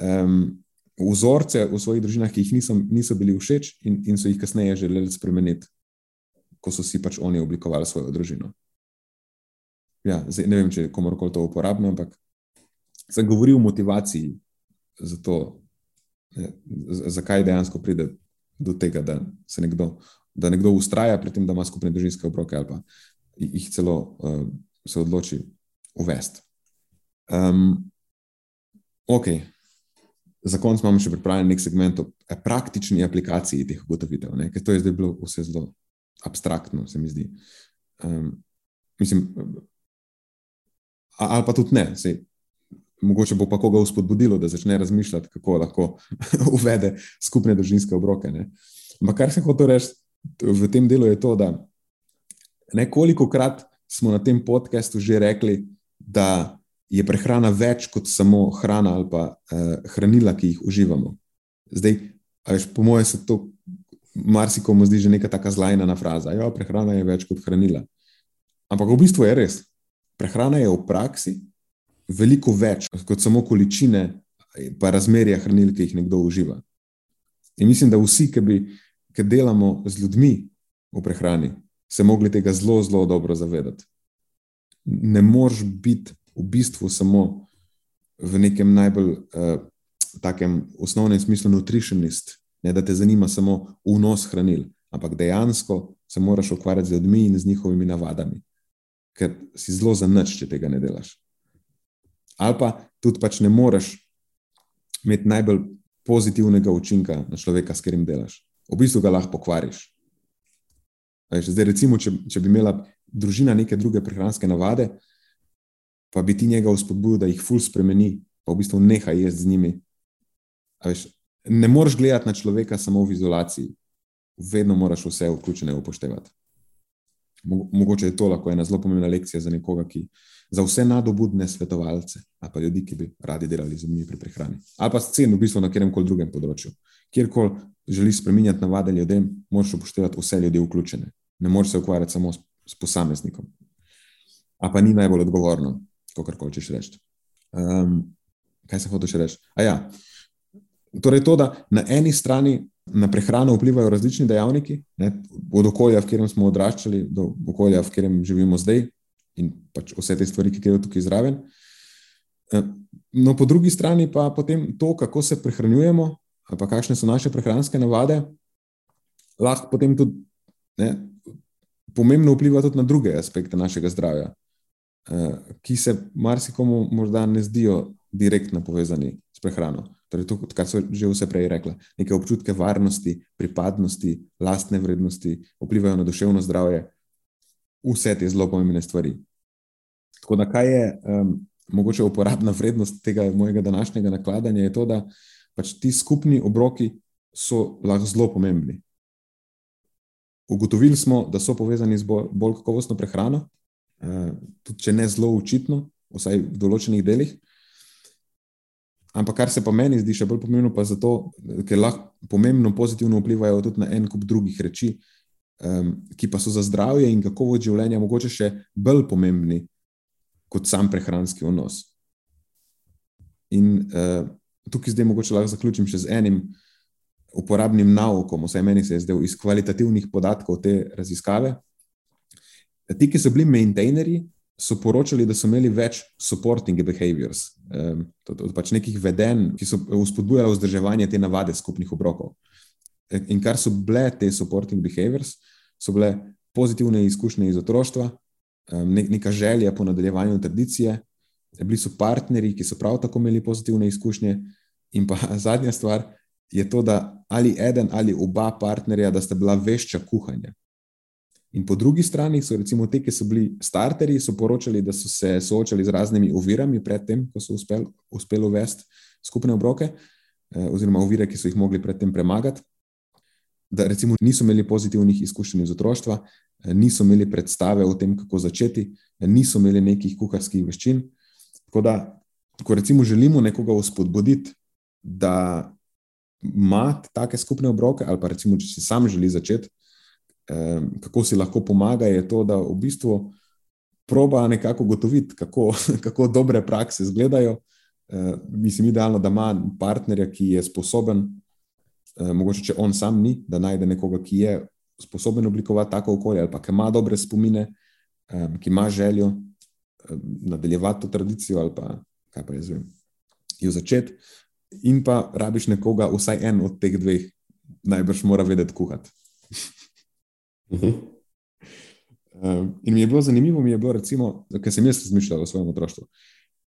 um, vzorce v svojih družinah, ki jih niso, niso bili všeč in, in so jih kasneje želeli spremeniti, ko so si pač oni oblikovali svojo družino. Ja, zdaj, ne vem, če je komorkoli to uporabno, ampak sem govoril o motivaciji za to, zakaj dejansko pride do tega, da se nekdo, da nekdo ustraja pri tem, da ima skupne družinske obroke ali pa jih celo uh, se odloči uvesti. Um, ok, za konec imamo še pripravljen nek segment o praktični aplikaciji teh ugotovitev, ker to je zdaj bilo vse zelo abstraktno, se mi zdi. Um, mislim, ali pa tudi ne, sej, mogoče bo pa koga vzpodbudilo, da začne razmišljati, kako lahko uvede skupne družinske obroke. Ne. Ampak kar se hoče reči v tem delu, je to, da nekoliko krat smo na tem podkastu že rekli, da je prehrana več kot samo hrana ali pa eh, hranila, ki jih uživamo. Zdaj, veš, po mojem, se to marsikomu zdi že neka taka zlajna fraza. Ja, prehrana je več kot hranila. Ampak v bistvu je res. Prehrana je v praksi veliko več kot samo količine in razmerja hranil, ki jih nekdo uživa. In mislim, da vsi, ki, bi, ki delamo z ljudmi v prehrani, se mogli tega zelo, zelo dobro zavedati. Ne moreš biti v bistvu samo v nekem najbolj uh, takem osnovnem smislu nutritionist, ne, da te zanima samo vnos hranil, ampak dejansko se moraš ukvarjati z ljudmi in z njihovimi navadami, ker si zelo za nič, če tega ne delaš ali pa tudi pač ne moreš imeti najbolj pozitivnega učinka na človeka, s katerim delaš. V bistvu ga lahko pokvariš. Zdaj, recimo, če, če bi imela družina neke druge prehranske navade, pa bi ti njega vzpodbudil, da jih ful spremeni, pa v bistvu neha jesti z njimi. Veš, ne moreš gledati na človeka samo v izolaciji, vedno moraš vse vključene upoštevati. Mogoče je to lahko ena zelo pomembna lekcija za nekoga, ki za vse nadobudne svetovalce, ali pa ljudi, ki bi radi delali z njimi pri prehrani. Ali pa scen, v bistvu na katerem koli drugem področju. Kjerkoli želiš spremenjati navade ljudem, moraš upoštevati vse ljudi vključene. Ne moreš se ukvarjati samo s, s posameznikom. A pa ni najbolj odgovorno, kako kar hočeš reči. Um, kaj se hočeš reči? Ja. Torej, to, da na eni strani na prehrano vplivajo različni dejavniki, ne, od okolja, v katerem smo odraščali, do okolja, v katerem živimo zdaj, in pač vse te stvari, ki grejo tukaj zraven. Eh, no, po drugi strani pa potem to, kako se prehranjujemo, pa kakšne so naše prehranske navade, lahko potem tudi ne, pomembno vpliva tudi na druge aspekte našega zdravja, eh, ki se marsikomu morda ne zdijo direktno povezani s prehrano. Torej, to, kar so že vse prej rekla, neke občutke varnosti, pripadnosti, lastne vrednosti vplivajo na duševno zdravje, vse te zelo pomembne stvari. Tako da, kaj je um, mogoče uporabna vrednost tega mojega današnjega nakladanja, je to, da pač ti skupni obroki so lahko zelo pomembni. Ugotovili smo, da so povezani z bolj, bolj kakovostno prehrano, uh, tudi če ne zelo učitno, vsaj v določenih delih. Ampak kar se pa meni zdi še bolj pomembno, pa zato, ker lahko pomembno pozitivno vplivajo tudi na en kup drugih reči, um, ki pa so za zdravje in kakovost življenja mogoče še bolj pomembni kot sam prehranski vnos. In uh, tukaj zdaj mogoče lahko zaključim še z enim uporabnim naukom, vsaj meni se je zdel iz kvalitativnih podatkov te raziskave. Ti, ki so bili maintainerji, so poročali, da so imeli več supporting behaviors, um, to, to, pač nekih vedenj, ki so vzpodbujali vzdrževanje te navade skupnih obrokov. In kar so bile te supporting behaviors, so bile pozitivne izkušnje iz otroštva, um, ne, neka želja po nadaljevanju tradicije, bili so partnerji, ki so prav tako imeli pozitivne izkušnje, in pa zadnja stvar je to, da ali eden ali oba partnerja, da sta bila vešča kuhanja. In po drugi strani so recimo te, ki so bili starteri, so poročali, da so se soočali z raznimi ovirami predtem, ko so uspeli uspel uvesti skupne obroke, eh, oziroma ovire, ki so jih mogli predtem premagati. Da recimo niso imeli pozitivnih izkušenj iz otroštva, eh, niso imeli predstave o tem, kako začeti, eh, niso imeli nekih kuharskih veščin. Tako da, ko recimo želimo nekoga uspodbuditi, da ima take skupne obroke, ali pa recimo, če si sam želi začeti kako si lahko pomaga, je to, da v bistvu proba nekako ugotoviti, kako, kako dobre prakse izgledajo. Mislim, idealno, da ima partnerja, ki je sposoben, mogoče če on sam ni, da najde nekoga, ki je sposoben oblikovati tako okolje, ali pa ki ima dobre spomine, ki ima željo nadaljevati to tradicijo, ali pa kaj pa jaz vem, jo začeti. In pa rabiš nekoga, vsaj en od teh dveh, najbrž mora vedeti kuhati. -huh. uh, in mi je bilo zanimivo, mi je bilo, recimo, ker sem jaz razmišljal o svojem otroštvu.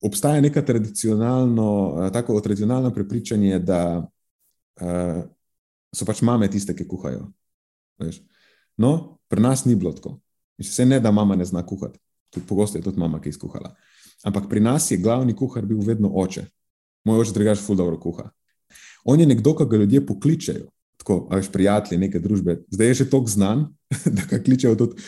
Obstaja neka tradicionalno, uh, tako tradicionalno prepričanje, da uh, so pač mame tiste, ki kuhajo. Veš? No, pri nas ni bilo tako. Se ne, da mama ne zna kuhati. Pogosto je tudi mama, ki je izkuhala. Ampak pri nas je glavni kuhar bil vedno oče. Moj oče, drugač, ful dobro kuha. On je nekdo, ki ga ljudje pokličejo tako, veš, prijatelji neke družbe. Zdaj je že tako znan, da ga kličejo tudi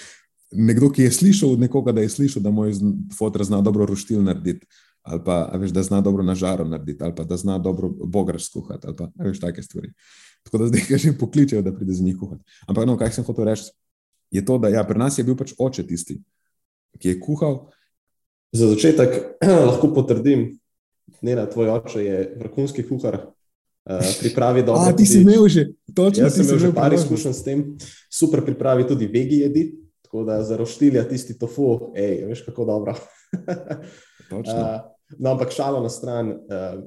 nekdo, ki je slišal od nekoga, da je slišal, da moj fotor zna dobro roštil narediti, ali pa veš, da zna dobro na žaro narediti, ali pa da zna dobro bograš skuhati, ali pa veš, take stvari. Tako da zdaj ga že pokličejo, da pride z njih kuhati. Ampak, no, kaj sem hotel reči, je to, da ja, pri nas je bil pač oče tisti, ki je kuhal. Za začetek lahko potrdim, da je tvoj oče vrhunski kuhar, uh, pripravi dobro. A ti si imel že, točno. Jaz sem imel že par izkušenj s tem, super pripravi tudi vegi jedi, tako da za roštilja tisti tofu, hej, veš kako dobro. uh, no, ampak šalo na stran, uh,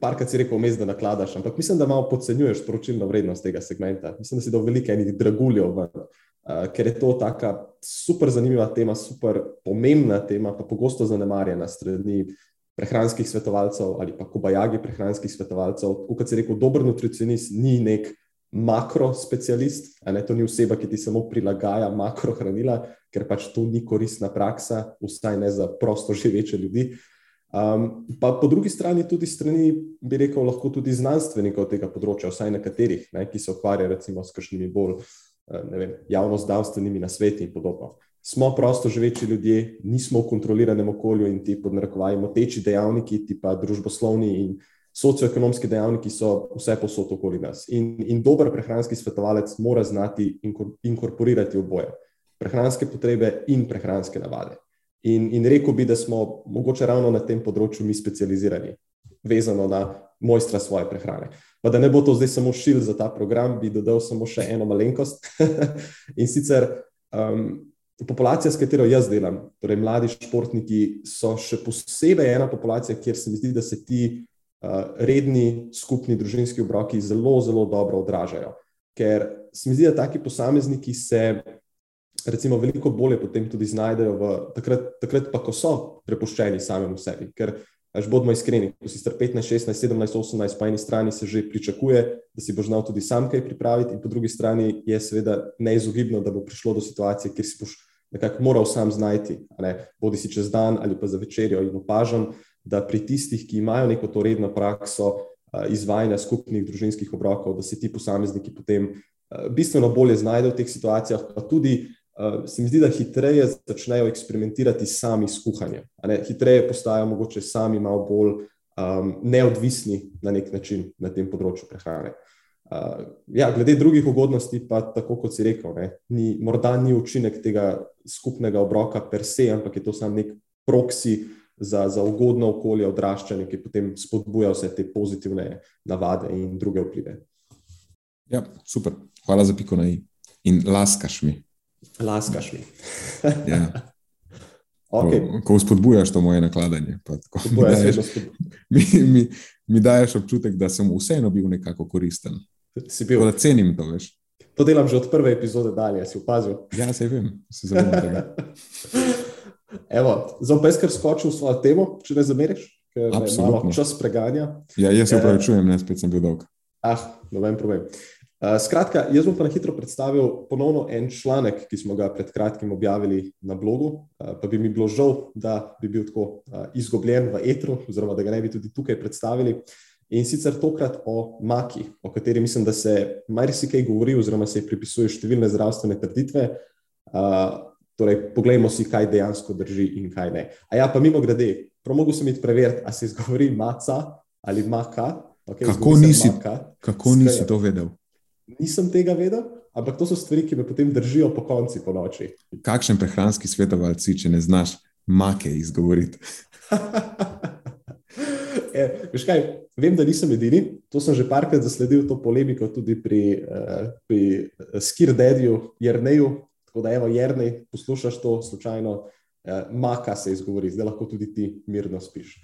parkrat si rekel, vmes, da nakladaš, ampak mislim, da malo podcenjuješ sporočilno vrednost tega segmenta. Mislim, da si dal veliko enih draguljev ven. Uh, ker je to tako super zanimiva tema, super pomembna tema, pa pogosto zanemarjena strani prehranskih svetovalcev ali pa kobajagi prehranskih svetovalcev. Kot se reče, dober nutricionist ni nek makrospecialist, ne, to ni oseba, ki ti samo prilagaja makrohranila, ker pač to ni koristna praksa, vsaj ne za prosto živeče ljudi. Um, pa po drugi strani, tudi strani, bi rekel, lahko tudi znanstvenikov tega področja, vsaj nekaterih, ne, ki se ukvarjajo recimo s kakšnimi bolj vem, javno-zdravstvenimi nasveti in podobno smo prosto živeči ljudje, nismo v kontroliranem okolju in ti podnarekovaji moteči dejavniki, ti pa družboslovni in socioekonomski dejavniki so vse posod okoli nas. In, in dober prehranski svetovalec mora znati inkorporirati oboje. Prehranske potrebe in prehranske navade. In, in rekel bi, da smo mogoče ravno na tem področju mi specializirani, vezano na mojstra svoje prehrane. Pa da ne bo to zdaj samo šil za ta program, bi dodal samo še eno malenkost. in sicer um, Populacija, s katero jaz delam, torej mladi športniki, so še posebej ena populacija, kjer se mi zdi, da se ti uh, redni skupni družinski obroki zelo, zelo dobro odražajo. Ker se mi zdi, da taki posamezniki se recimo veliko bolje potem tudi znajdejo v takrat, takrat pa, ko so prepuščeni samemu sebi. Ker, až bodimo iskreni, ko si star 15, 16, 17, 18, po eni strani se že pričakuje, da si boš znal tudi sam kaj pripraviti, in po drugi strani je seveda neizogibno, da bo prišlo do situacije, kjer si boš nekako moral sam znajti, bodi si čez dan ali pa za večerjo. In opažam, da pri tistih, ki imajo neko to redno prakso, izvajanja skupnih družinskih obrokov, da se ti posamezniki potem bistveno bolje znajdejo v teh situacijah, pa tudi se mi zdi, da hitreje začnejo eksperimentirati sami s kuhanjem. Hitreje postajajo mogoče sami malo bolj um, neodvisni na nek način na tem področju prehrane. Uh, ja, glede drugih ugodnosti, pa tako kot si rekel, ne, ni, morda ni učinek tega skupnega obroka per se, ampak je to samo nek proksi za, za ugodno okolje odraščanja, ki potem spodbuja vse te pozitivne navade in druge vplive. Ja, super. Hvala za piko na i. In laskaš mi. Laskaš mi. ja. okay. Ko, ko spodbujaš to moje nakladanje, tako, mi, daješ, mi, mi, mi daješ občutek, da sem vseeno bil nekako koristen. Si bil. Da cenim to, veš. To delam že od prve epizode dalje, si opazil. Ja, se vem, se zavedam tega. Evo, zdaj pa jaz kar skočil v svojo temo, če ne zameriš, ker me malo čas preganja. Ja, jaz se upravičujem, ne, spet sem bil dolg. Ah, noben problem. Uh, skratka, jaz bom pa na hitro predstavil ponovno en članek, ki smo ga pred kratkim objavili na blogu. Uh, pa bi mi bilo žal, da bi bil tako uh, izgubljen v etru, oziroma da ga ne bi tudi tukaj predstavili. In sicer tokrat o maki, o kateri mislim, da se marsikaj govori, oziroma se pripisuje številne zdravstvene trditve. Uh, torej, poglejmo si, kaj dejansko drži in kaj ne. A ja, pa mimo grede, promogu sem jih preveriti, ali se izgovori maca ali maka. Okay, kako nisi, maka. kako nisi to vedel? nisem tega vedel, ampak to so stvari, ki me potem držijo po konci po noči. Kakšen prehranski svetovalec si, če ne znaš make izgovoriti? e, kaj, vem, da nisem edini. To sem že parkrat zasledil, to polemiko tudi pri, uh, pri Skirdedju, Jrneju. Tako da, evo, Jrnej, poslušaš to slučajno, uh, maka se izgovori, zdaj lahko tudi ti mirno spiš.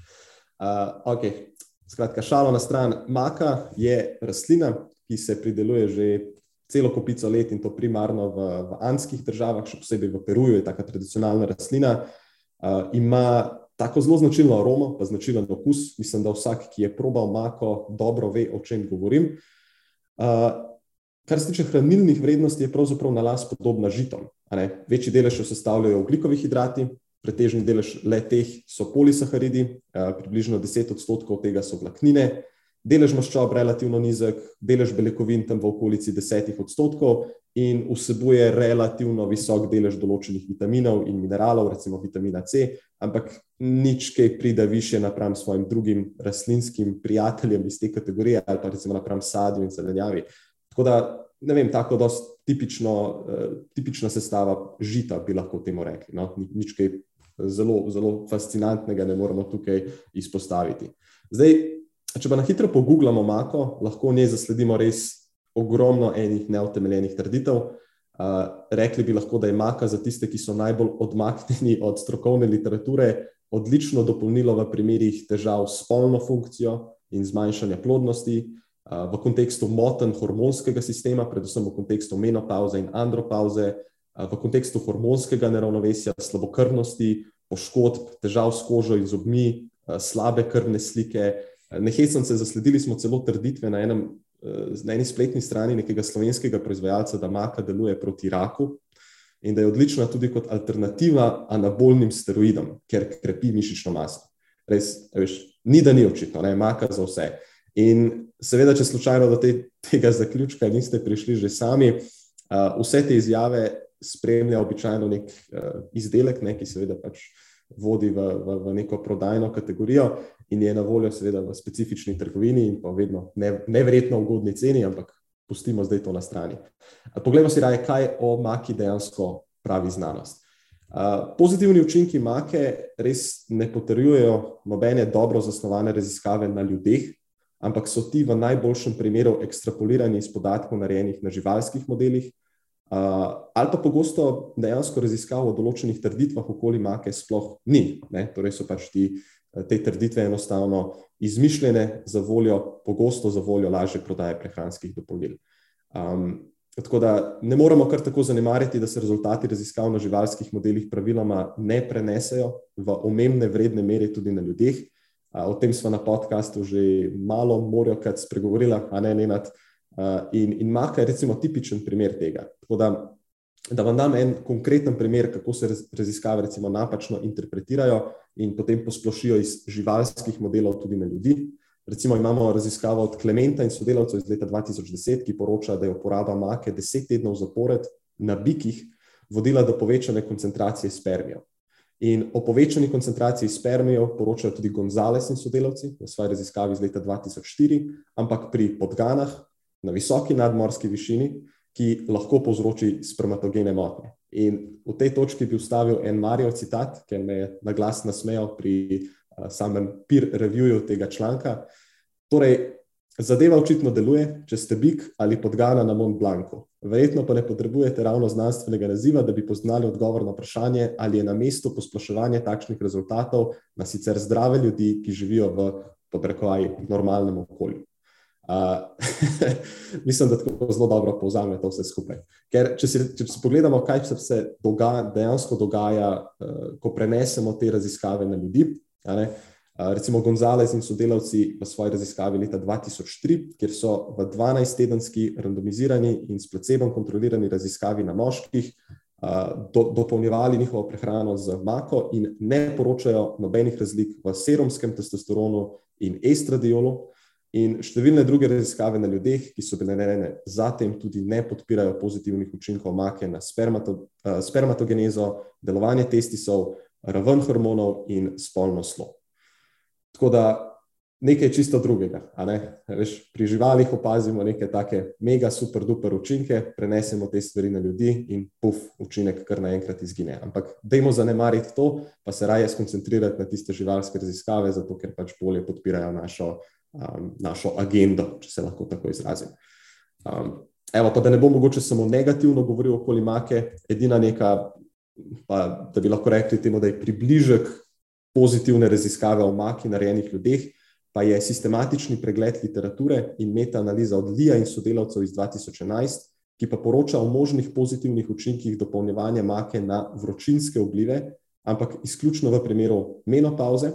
Uh, okay. Skratka, šalo na stran. Maka je rastlina, ki se prideluje že celo kupico let in to primarno v, v andskih državah, še posebej v Peruju, je taka tradicionalna rastlina. Uh, ima tako zelo značilno aromo, pa značilen okus. Mislim, da vsak, ki je probal mako, dobro ve, o čem govorim. Uh, kar se tiče hranilnih vrednosti, je pravzaprav na las podobna žitom. Večji delež jo sestavljajo ugljikovi hidrati, pretežni delež le teh so polisaharidi, uh, približno 10 odstotkov tega so vlaknine, delež maščob relativno nizek, delež beljakovin tam v okolici desetih odstotkov in vsebuje relativno visok delež določenih vitaminov in mineralov, recimo vitamina C, ampak nič kaj pride više napram svojim drugim rastlinskim prijateljem iz te kategorije ali pa recimo napram sadju in zelenjavi. Tako da, ne vem, tako dost tipično, uh, tipična sestava žita bi lahko temu rekli. No? Nič kaj zelo, zelo fascinantnega ne moramo tukaj izpostaviti. Zdaj, če pa na hitro pogooglamo Mako, lahko v njej zasledimo res ogromno enih neutemeljenih trditev. Uh, rekli bi lahko, da je Maka za tiste, ki so najbolj odmaknjeni od strokovne literature, odlično dopolnilo v primerih težav s spolno funkcijo in zmanjšanja plodnosti, uh, v kontekstu motenj hormonskega sistema, predvsem v kontekstu menopauze in andropauze, uh, v kontekstu hormonskega neravnovesja, slabokrvnosti, poškodb, težav s kožo in zobmi, uh, slabe krvne slike, Nehecam se, zasledili smo celo trditve na, enem, na eni spletni strani nekega slovenskega proizvajalca, da maka deluje proti raku in da je odlična tudi kot alternativa anabolnim steroidom, ker krepi mišično maso. Res, veš, ni da ni očitno, ne, maka za vse. In seveda, če slučajno do te, tega zaključka niste prišli že sami, vse te izjave spremlja običajno nek izdelek, ne, ki seveda pač vodi v, v, v neko prodajno kategorijo in je na voljo, seveda, v specifični trgovini in pa vedno ne, nevrjetno ugodni ceni, ampak pustimo zdaj to na strani. Poglejmo si raje, kaj o maki dejansko pravi znanost. Uh, pozitivni učinki make res ne potrjujejo nobene dobro zasnovane raziskave na ljudeh, ampak so ti v najboljšem primeru ekstrapolirani iz podatkov, narejenih na živalskih modelih, uh, ali pa pogosto dejansko raziskav o določenih trditvah okoli make sploh ni. Ne? Torej so pač ti te trditve enostavno izmišljene za voljo, pogosto za voljo lažje prodaje prehranskih dopolnil. Um, tako da ne moramo kar tako zanemariti, da se rezultati raziskav na živalskih modelih praviloma ne prenesejo v omemne vredne mere tudi na ljudeh. Uh, o tem smo na podkastu že malo morajo krat spregovorili, a ne enat. Uh, in, in maka je recimo tipičen primer tega. Tako da Da vam dam en konkreten primer, kako se raziskave recimo, napačno interpretirajo in potem posplošijo iz živalskih modelov tudi na ljudi. Recimo imamo raziskavo od Klementa in sodelavcev iz leta 2010, ki poroča, da je uporaba make deset tednov zapored na bikih vodila do povečane koncentracije spermijev. In o povečani koncentraciji spermijev poročajo tudi Gonzales in sodelavci v svoji raziskavi iz leta 2004, ampak pri podganah na visoki nadmorski višini, ki lahko povzroči spermatogene motnje. In v tej točki bi ustavil en Marijo citat, ker me je na glas nasmejal pri samem peer reviewju tega članka. Torej, zadeva očitno deluje, če ste bik ali podgana na Mont Blancu. Verjetno pa ne potrebujete ravno znanstvenega naziva, da bi poznali odgovor na vprašanje, ali je na mestu posploševanje takšnih rezultatov na sicer zdrave ljudi, ki živijo v podrekovaj normalnem okolju. Uh, mislim, da tako zelo dobro povzame to vse skupaj. Ker, če si, če si pogledamo, kaj se dogaja, dejansko dogaja, uh, ko prenesemo te raziskave na ljudi, Ne? Recimo Gonzales in sodelavci v svoji raziskavi leta 2003, kjer so v 12-tedenski randomizirani in s placebom kontrolirani raziskavi na moških do, dopolnjevali njihovo prehrano z mako in ne poročajo nobenih razlik v serumskem testosteronu in estradiolu. In številne druge raziskave na ljudeh, ki so bile narejene zatem, tudi ne podpirajo pozitivnih učinkov make na spermato, spermatogenezo, delovanje testisov, raven hormonov in spolno slo. Tako da nekaj čisto drugega. Ne? Veš, pri živalih opazimo neke take mega, super, duper učinke, prenesemo te stvari na ljudi in puf, učinek kar naenkrat izgine. Ampak dajmo zanemariti to, pa se raje skoncentrirati na tiste živalske raziskave, zato ker pač bolje podpirajo našo, um, našo agendo, če se lahko tako izrazim. Um, Evo, pa da ne bom mogoče samo negativno govoril okoli make, edina neka pa da bi lahko rekli temu, da je približek pozitivne raziskave o maki narejenih ljudeh, pa je sistematični pregled literature in metaanaliza od Lija in sodelavcev iz 2011, ki pa poroča o možnih pozitivnih učinkih dopolnjevanja make na vročinske oblive, ampak izključno v primeru menopauze.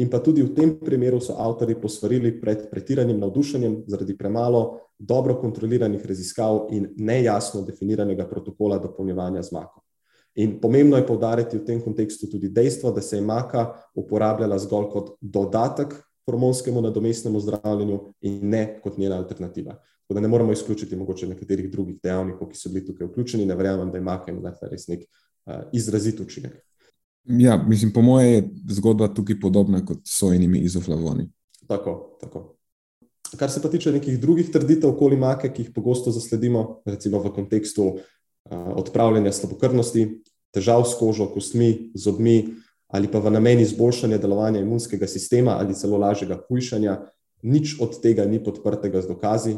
In pa tudi v tem primeru so avtori posvarili pred pretiranim navdušenjem zaradi premalo dobro kontroliranih raziskav in nejasno definiranega protokola dopolnjevanja z mako. In pomembno je povdariti v tem kontekstu tudi dejstvo, da se je maka uporabljala zgolj kot dodatek hormonskemu nadomestnemu zdravljenju in ne kot njena alternativa. Tako da ne moramo izključiti mogoče nekaterih drugih dejavnikov, ki so bili tukaj vključeni. Ne verjamem, da je maka imela res nek uh, izrazit učinek. Ja, mislim, po mojem je zgodba tukaj podobna kot sojenimi izoflavoni. Tako, tako. Kar se pa tiče nekih drugih trditev okoli make, ki jih pogosto zasledimo, recimo v kontekstu odpravljanja slabokrvnosti, težav s kožo, kostmi, zobmi ali pa v namen izboljšanja delovanja imunskega sistema ali celo lažjega hujšanja. Nič od tega ni podprtega z dokazi,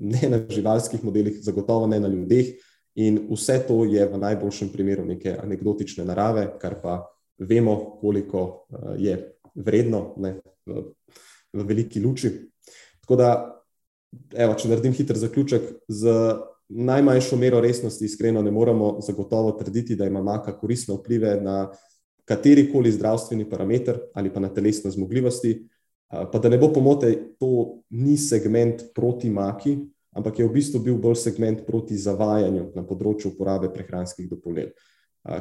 ne na živalskih modelih, zagotovo ne na ljudeh, in vse to je v najboljšem primeru neke anekdotične narave, kar pa vemo, koliko je vredno ne, v, v veliki luči. Tako da, evo, če naredim hiter zaključek, z najmanjšo mero resnosti, iskreno, ne moremo zagotovo trditi, da ima maka koristne vplive na katerikoli zdravstveni parameter ali pa na telesne zmogljivosti. Pa da ne bo pomote, to ni segment proti maki, ampak je v bistvu bil bolj segment proti zavajanju na področju uporabe prehranskih dopolnil.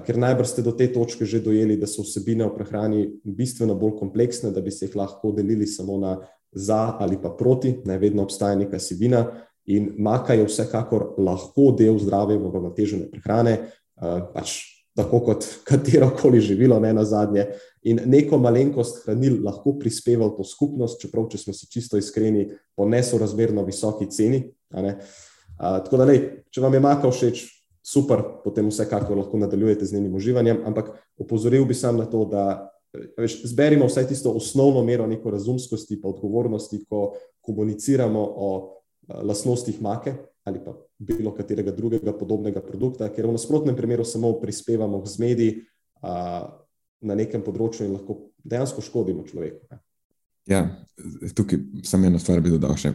Ker najbrž ste do te točke že dojeli, da so vsebine v prehrani bistveno bolj kompleksne, da bi se jih lahko delili samo na za ali pa proti, naj vedno obstaja neka sivina, In maka je vsekakor lahko del zdrave in uravnotežene prehrane, eh, pač tako kot katero koli živilo, ne na zadnje. In neko malenkost hranil lahko prispeva v to skupnost, čeprav, če smo si čisto iskreni, po nesorazmerno visoki ceni. Tako da, lej, če vam je maka všeč, super, potem vsekakor lahko nadaljujete z njenim uživanjem, ampak opozoril bi sam na to, da veš, zberimo vsaj tisto osnovno mero neko razumskosti in odgovornosti, ko komuniciramo o Eh, lastnostih make ali pa bilo katerega drugega podobnega produkta, ker v nasprotnem primeru samo prispevamo k zmedi a, na nekem področju in lahko dejansko škodimo človeku. Ja, tukaj sem eno stvar bi dodal še.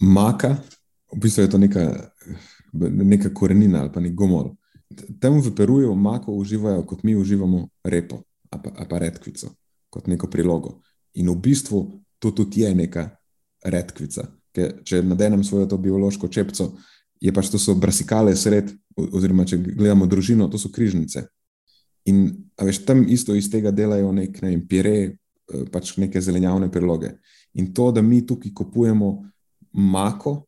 Maka, v bistvu je to neka, neka korenina ali pa nek gomor. Temu v Peruju mako uživajo, kot mi uživamo repo, a pa, a pa redkvico, kot neko prilogo. In v bistvu to tudi je neka redkvica. Ker če nadenem svojo to biološko čepco, je pač to so brasikale sred, oziroma če gledamo družino, to so križnice. In veš, tam isto iz tega delajo nek ne vem, pire, eh, pač neke zelenjavne priloge. In to, da mi tukaj kupujemo mako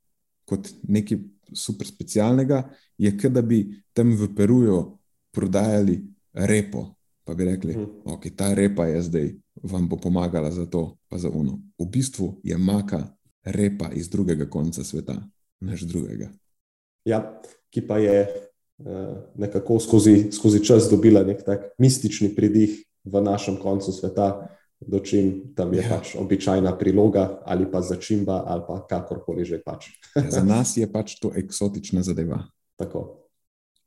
kot nekaj super specialnega, je, kot da bi tam v Peruju prodajali repo. Pa bi rekli, da Mhm. okay, ta repa je zdaj, vam bo pomagala za to, pa za uno. V bistvu je maka repa iz drugega konca sveta, naš drugega. Ja, ki pa je uh, nekako skozi, skozi čas dobila nek tak mistični pridih v našem koncu sveta, dočim tam je Ja. pač običajna priloga ali pa začimba ali pa kakorkoli že pač. Ja, za nas je pač to eksotična zadeva. Tako.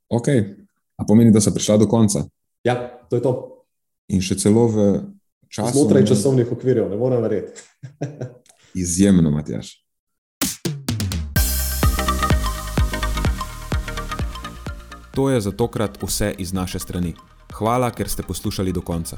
Ok, a pomeni, da so prišla do konca. Ja, to je to. In še celo v času. Znotraj časovnih okvirjev, ne morem verjeti. Izjemno, Matjaš. To je za tokrat vse iz naše strani. Hvala, ker ste poslušali do konca.